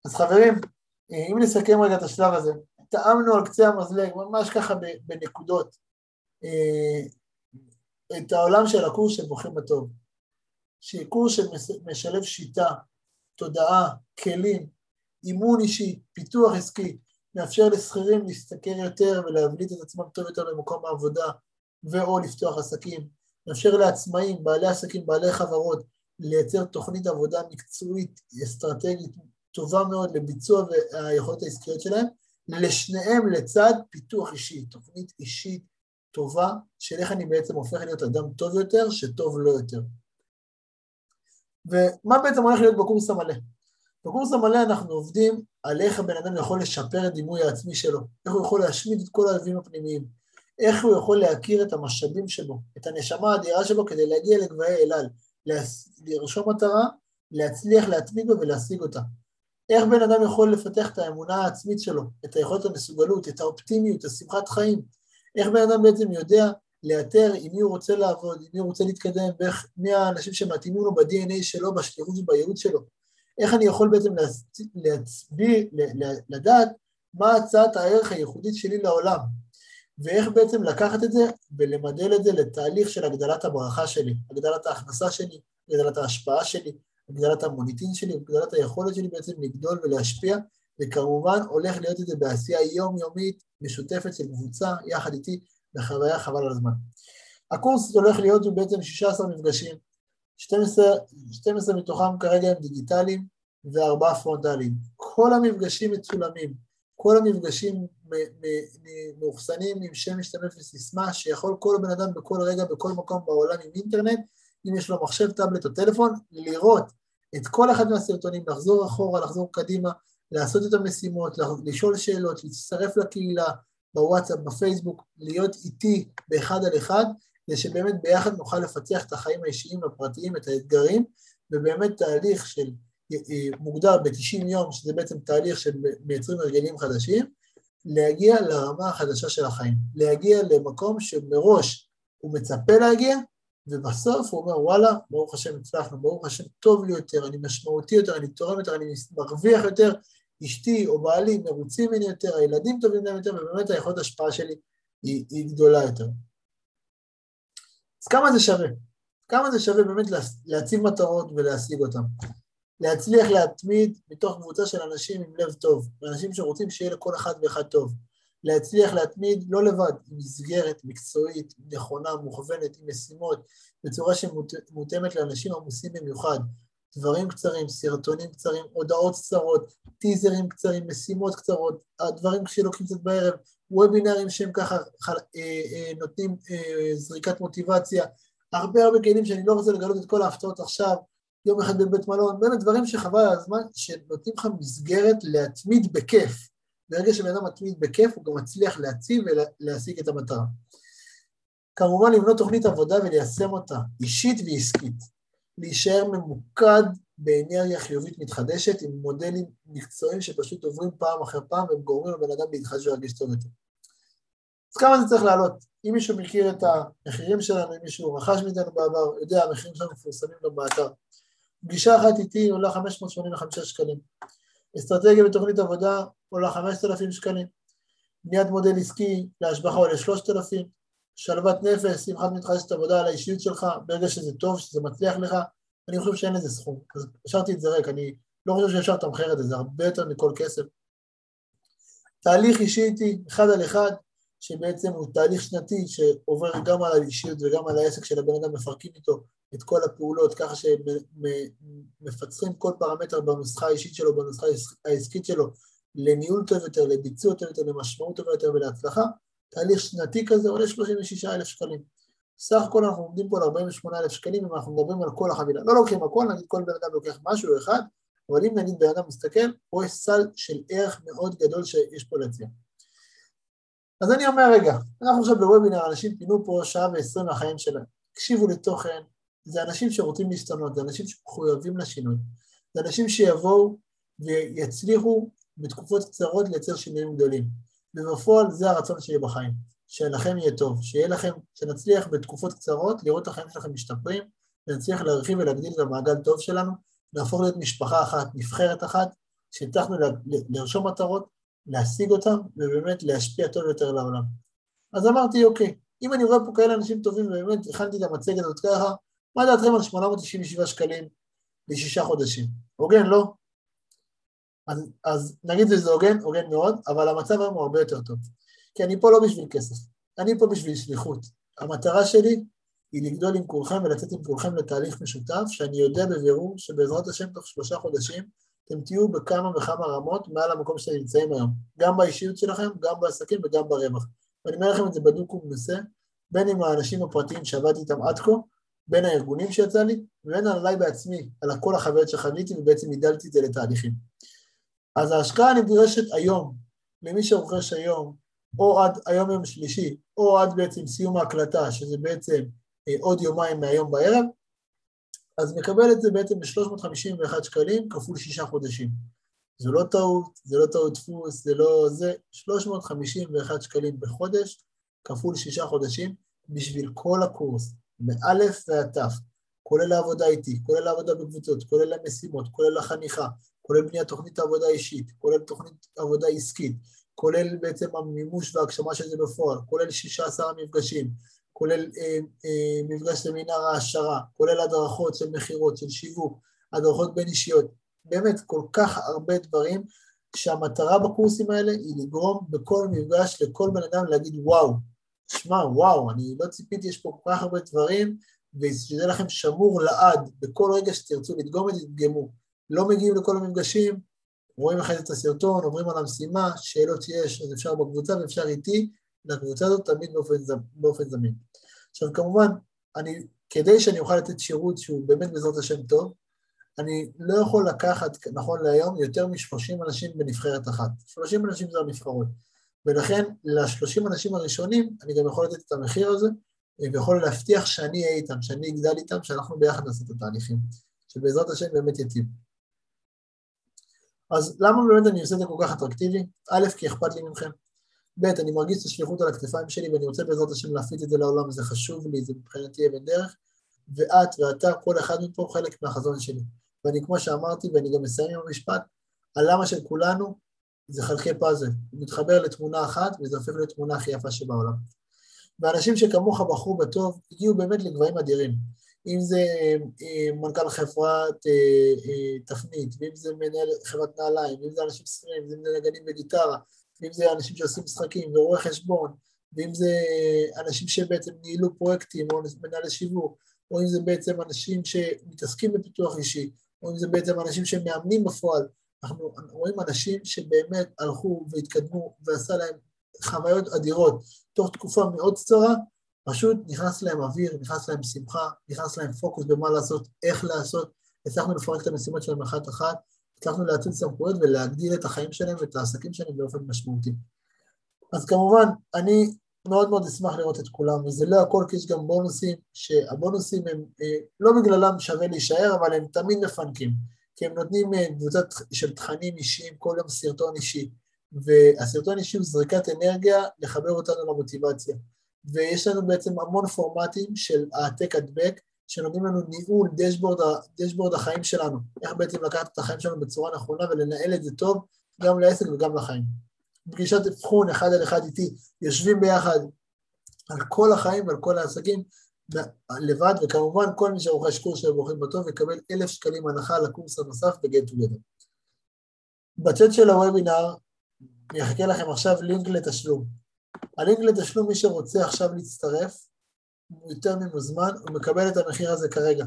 אז חברים, אם נסכם רגע את השלב הזה, טעמנו על קצה המזלג, ממש ככה בנקודות, אה, את העולם של הקורס של בוחרים בטוב, שהיא קורס שמשלב שיטה, תודעה, כלים, אימון אישי, פיתוח עסקי, מאפשר לשכירים להשתכר יותר ולהבליט את עצמם טוב יותר במקום העבודה ואו לפתוח עסקים, מאפשר לעצמאים, בעלי עסקים, בעלי חברות, לייצר תוכנית עבודה מקצועית, אסטרטגית, טובה מאוד לביצוע והיכולות העסקיות שלהם, לשניהם לצד פיתוח אישי, תוכנית אישית טובה של איך אני בעצם הופך להיות אדם טוב יותר, שטוב לא יותר. ומה בעצם הולך להיות בקורס המלא? בקורס המלא אנחנו עובדים על איך הבן אדם יכול לשפר את דימוי העצמי שלו, איך הוא יכול להשמיד את כל האויבים הפנימיים, איך הוא יכול להכיר את המשאבים שלו, את הנשמה האדירה שלו כדי להגיע לגבהי אלעל, לרשום מטרה, להצליח להתמיד בה ולהשיג אותה. איך בן אדם יכול לפתח את האמונה העצמית שלו, את היכולת המסוגלות, את האופטימיות, את השמחת חיים, איך בן אדם בעצם יודע לאתר עם מי הוא רוצה לעבוד, עם מי הוא רוצה להתקדם, ואיך, מי האנשים שמתאימים לו ב-DNA שלו, בשליחות ובייעוד שלו. איך אני יכול בעצם להצביע, לדעת מה הצעת הערך הייחודית שלי לעולם, ואיך בעצם לקחת את זה ולמדל את זה לתהליך של הגדלת הברכה שלי, הגדלת ההכנסה שלי, הגדלת ההשפעה שלי, הגדלת המוניטין שלי, הגדלת היכולת שלי בעצם לגדול ולהשפיע, וכמובן הולך להיות את זה בעשייה יומיומית, משותפת של קבוצה, יחד איתי, בחוויה חבל על הזמן. הקורס הולך להיות בעצם 16 מפגשים, 12, 12 מתוכם כרגע הם דיגיטליים וארבעה פרונטליים. כל המפגשים מצולמים, כל המפגשים מאוחסנים עם שם משתמש וסיסמה שיכול כל בן אדם בכל רגע, בכל מקום בעולם עם אינטרנט, אם יש לו מחשב, טאבלט או טלפון, לראות את כל אחד מהסרטונים, לחזור אחורה, לחזור קדימה, לעשות את המשימות, לשאול שאלות, להצטרף לקהילה, בוואטסאפ, בפייסבוק, להיות איתי באחד על אחד, כדי שבאמת ביחד נוכל לפצח את החיים האישיים והפרטיים, את האתגרים, ובאמת תהליך של מוגדר ב-90 יום, שזה בעצם תהליך שמייצרים הרגלים חדשים, להגיע לרמה החדשה של החיים, להגיע למקום שמראש הוא מצפה להגיע, ובסוף הוא אומר, וואלה, ברוך השם הצלחנו, ברוך השם טוב לי יותר, אני משמעותי יותר, אני תורם יותר, אני מרוויח יותר, אשתי או בעלי מרוצים ממני יותר, הילדים טובים להם יותר, ובאמת היכולת ההשפעה שלי היא, היא גדולה יותר. אז כמה זה שווה? כמה זה שווה באמת להציב מטרות ולהשיג אותן? להצליח להתמיד מתוך קבוצה של אנשים עם לב טוב, ואנשים שרוצים שיהיה לכל אחד ואחד טוב. להצליח להתמיד לא לבד, עם מסגרת מקצועית, נכונה, מוכוונת, עם משימות, בצורה שמותאמת לאנשים עמוסים במיוחד. דברים קצרים, סרטונים קצרים, הודעות קצרות, טיזרים קצרים, משימות קצרות, הדברים שלוקחים קצת בערב, וובינרים שהם ככה אה, אה, נותנים אה, זריקת מוטיבציה, הרבה הרבה כלים שאני לא רוצה לגלות את כל ההפתעות עכשיו, יום אחד בבית מלון, באמת דברים שחבל על הזמן, שנותנים לך מסגרת להתמיד בכיף. ברגע שבן אדם מתמיד בכיף, הוא גם מצליח להציב ולהשיג את המטרה. כמובן לבנות תוכנית עבודה וליישם אותה, אישית ועסקית. להישאר ממוקד באנרגיה חיובית מתחדשת עם מודלים מקצועיים שפשוט עוברים פעם אחר פעם והם גורמים לבן אדם להתחדש ולהרגיש טוב יותר. אז כמה זה צריך לעלות? אם מישהו מכיר את המחירים שלנו, אם מישהו רכש מאיתנו בעבר, יודע, המחירים שלנו מפורסמים גם באתר. פגישה אחת איתי עולה 585 שקלים. אסטרטגיה ותוכנית עבודה עולה 5,000 שקלים. בניית מודל עסקי להשבחה עולה 3,000. שלוות נפש, שמחת מתחדשת עבודה על האישיות שלך, ברגע שזה טוב, שזה מצליח לך, אני חושב שאין לזה סכום. אז השארתי את זה ריק, אני לא חושב שאפשר לתמחר את זה, זה הרבה יותר מכל כסף. תהליך אישי איתי, אחד על אחד, שבעצם הוא תהליך שנתי שעובר גם על האישיות וגם על העסק של הבן אדם, מפרקים איתו את כל הפעולות, ככה שמפצחים כל פרמטר בנוסחה האישית שלו, בנוסחה העסקית שלו, לניהול טוב יותר, לביצוע טוב יותר, למשמעות טובה יותר ולהצלחה. תהליך שנתי כזה עולה 36,000 שקלים. סך הכל אנחנו עומדים פה על 48,000 שקלים אם אנחנו מדברים על כל החבילה. לא לוקחים הכל, נגיד כל בן אדם לוקח משהו אחד, אבל אם נגיד בן אדם מסתכל, פה יש סל של ערך מאוד גדול שיש פה להציע. אז אני אומר, רגע, אנחנו עכשיו בוובינר, אנשים פינו פה שעה ועשרים מהחיים שלהם. תקשיבו לתוכן, זה אנשים שרוצים להשתנות, זה אנשים שמחויבים לשינוי. זה אנשים שיבואו ויצליחו בתקופות קצרות לייצר שינויים גדולים. ובפועל זה הרצון שלי בחיים, שלכם יהיה טוב, שיהיה לכם, שנצליח בתקופות קצרות לראות את החיים שלכם משתפרים, ונצליח להרחיב ולהגדיל את המעגל טוב שלנו, להפוך להיות משפחה אחת, נבחרת אחת, שהצלחנו לרשום מטרות, להשיג אותן, ובאמת להשפיע טוב יותר לעולם. אז אמרתי, אוקיי, אם אני רואה פה כאלה אנשים טובים, ובאמת הכנתי את המצגת הזאת ככה, מה דעתכם על 897 שקלים לשישה חודשים? הוגן, לא? אז, אז נגיד שזה הוגן, הוגן מאוד, אבל המצב היום הוא הרבה יותר טוב. כי אני פה לא בשביל כסף, אני פה בשביל שליחות. המטרה שלי היא לגדול עם כולכם ולצאת עם כולכם לתהליך משותף, שאני יודע בבירור שבעזרת השם תוך שלושה חודשים אתם תהיו בכמה וכמה רמות מעל המקום שאתם נמצאים היום, גם באישיות שלכם, גם בעסקים וגם ברווח. ואני אומר לכם את זה בדוק ומנסה, בין עם האנשים הפרטיים שעבדתי איתם עד כה, בין הארגונים שיצא לי, ובין עליי בעצמי, על כל החוויות שחוויתי ובעצם הגדלתי את זה לתהליכים. אז ההשקעה נדרשת היום, למי שרוכש היום, או עד היום יום שלישי, או עד בעצם סיום ההקלטה, שזה בעצם אה, עוד יומיים מהיום בערב, אז מקבל את זה בעצם ב-351 שקלים כפול שישה חודשים. זו לא טעות, זה לא טעות דפוס, זה לא זה, 351 שקלים בחודש כפול שישה חודשים בשביל כל הקורס, מאלף ועד תף, כולל העבודה איתי, כולל העבודה בקבוצות, כולל המשימות, כולל החניכה, כולל בניית תוכנית עבודה אישית, כולל תוכנית עבודה עסקית, כולל בעצם המימוש וההגשמה של זה בפועל, כולל 16 מפגשים, כולל אה, אה, מפגש סמינר העשרה, כולל הדרכות של מכירות, של שיווק, הדרכות בין אישיות, באמת כל כך הרבה דברים שהמטרה בקורסים האלה היא לגרום בכל מפגש לכל בן אדם להגיד וואו, שמע וואו, אני לא ציפיתי, יש פה כל כך הרבה דברים ושזה לכם שמור לעד, בכל רגע שתרצו לדגום את זה, תדגמו. לא מגיעים לכל המפגשים, רואים אחרי זה את הסרטון, עוברים על המשימה, שאלות שיש, אז אפשר בקבוצה ואפשר איתי, לקבוצה הזאת תמיד באופן, באופן זמין. עכשיו כמובן, אני, כדי שאני אוכל לתת שירות שהוא באמת בעזרת השם טוב, אני לא יכול לקחת, נכון להיום, יותר מ-30 אנשים בנבחרת אחת. 30 אנשים זה הנבחרות. ולכן, ל-30 אנשים הראשונים, אני גם יכול לתת את המחיר הזה, ויכול להבטיח שאני אהיה איתם, שאני אגדל איתם, שאנחנו ביחד נעשה את התהליכים, שבעזרת השם באמת יטיב. אז למה באמת אני עושה את זה כל כך אטרקטיבי? א', כי אכפת לי מכם, ב', אני מרגיש את השליחות על הכתפיים שלי ואני רוצה בעזרת השם להפיץ את זה לעולם, זה חשוב לי, זה מבחינתי אבן דרך, ואת ואתה, כל אחד מפה חלק מהחזון שלי. ואני כמו שאמרתי, ואני גם מסיים עם המשפט, הלמה של כולנו זה חלקי פאזל, הוא מתחבר לתמונה אחת וזה הופך להיות תמונה הכי יפה שבעולם. ואנשים שכמוך בחרו בטוב, הגיעו באמת לגבהים אדירים. אם זה אה, מנכ"ל חברת אה, אה, תפנית, ואם זה מנהל חברת נעליים, ואם זה אנשים שכירים, ואם זה נגנים בגיטרה, ואם זה אנשים שעושים משחקים ורואי חשבון, ואם זה אנשים שבעצם ניהלו פרויקטים או מנהלי שיווק, או אם זה בעצם אנשים שמתעסקים בפיתוח אישי, או אם זה בעצם אנשים שמאמנים בפועל, אנחנו רואים אנשים שבאמת הלכו והתקדמו ועשה להם חוויות אדירות. תוך תקופה מאוד קצרה, פשוט נכנס להם אוויר, נכנס להם שמחה, נכנס להם פוקוס במה לעשות, איך לעשות, הצלחנו לפרק את המשימות שלהם אחת-אחת, הצלחנו להציל סמכויות ולהגדיל את החיים שלהם ואת העסקים שלהם באופן משמעותי. אז כמובן, אני מאוד מאוד אשמח לראות את כולם, וזה לא הכל כי יש גם בונוסים, שהבונוסים הם אה, לא בגללם שווה להישאר, אבל הם תמיד מפנקים, כי הם נותנים אה, קבוצת של תכנים אישיים, כל יום סרטון אישי, והסרטון אישי הוא זריקת אנרגיה לחבר אותנו למוטיבציה. ויש לנו בעצם המון פורמטים של העתק הדבק, שנותנים לנו ניהול דשבורד, דשבורד החיים שלנו, איך בעצם לקחת את החיים שלנו בצורה נכונה ולנהל את זה טוב, גם לעסק וגם לחיים. פגישת אבחון אחד על אחד איתי, יושבים ביחד על כל החיים ועל כל העסקים לבד, וכמובן כל מי שרוכש קורס של ברוכים בטוב יקבל אלף שקלים הנחה לקורס הנוסף ב-Get. בצ'אט של הוובינר יחכה לכם עכשיו לינק לתשלום. הלינק לתשלום, מי שרוצה עכשיו להצטרף, הוא יותר ממוזמן, הוא מקבל את המחיר הזה כרגע.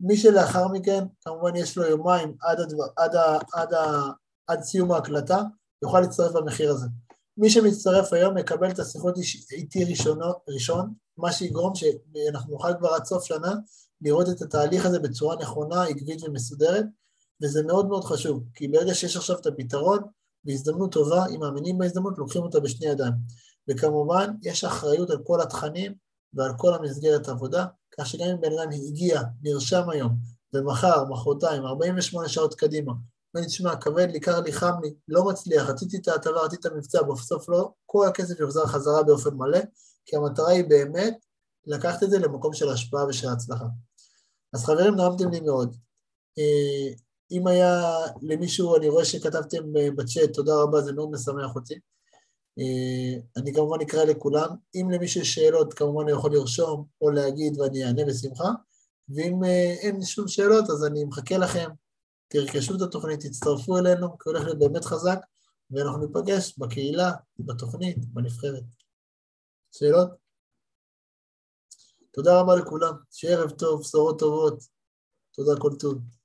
מי שלאחר מכן, כמובן יש לו יומיים עד, הדבר, עד, עד, עד, עד סיום ההקלטה, יוכל להצטרף במחיר הזה. מי שמצטרף היום יקבל את השיחות איתי ראשונו, ראשון, מה שיגרום שאנחנו נוכל כבר עד סוף שנה לראות את התהליך הזה בצורה נכונה, עקבית ומסודרת, וזה מאוד מאוד חשוב, כי ברגע שיש עכשיו את הפתרון, בהזדמנות טובה, אם מאמינים בהזדמנות, לוקחים אותה בשני ידיים. וכמובן, יש אחריות על כל התכנים ועל כל המסגרת העבודה, כך שגם אם בן אדם הגיע, נרשם היום, ומחר, מחרתיים, 48 שעות קדימה, אומר לי, תשמע, כבד לי, קר לי, חם לי, לא מצליח, רציתי את ההטבה, רציתי את המבצע, בסוף לא, כל הכסף יוחזר חזרה באופן מלא, כי המטרה היא באמת לקחת את זה למקום של השפעה ושל הצלחה. אז חברים, נעמתם לי מאוד. אה, אם היה למישהו, אני רואה שכתבתם אה, בצ'אט, תודה רבה, זה מאוד משמח אותי. אה, אני כמובן אקרא לכולם. אם למישהו יש שאלות, כמובן אני יכול לרשום או להגיד ואני אענה בשמחה. ואם אין שום שאלות, אז אני מחכה לכם. תרכשו את התוכנית, תצטרפו אלינו, כי הולך להיות באמת חזק, ואנחנו ניפגש בקהילה, בתוכנית, בנבחרת. שאלות? תודה רבה לכולם, שיהיה ערב טוב, בשורות טובות, תודה כל טוב.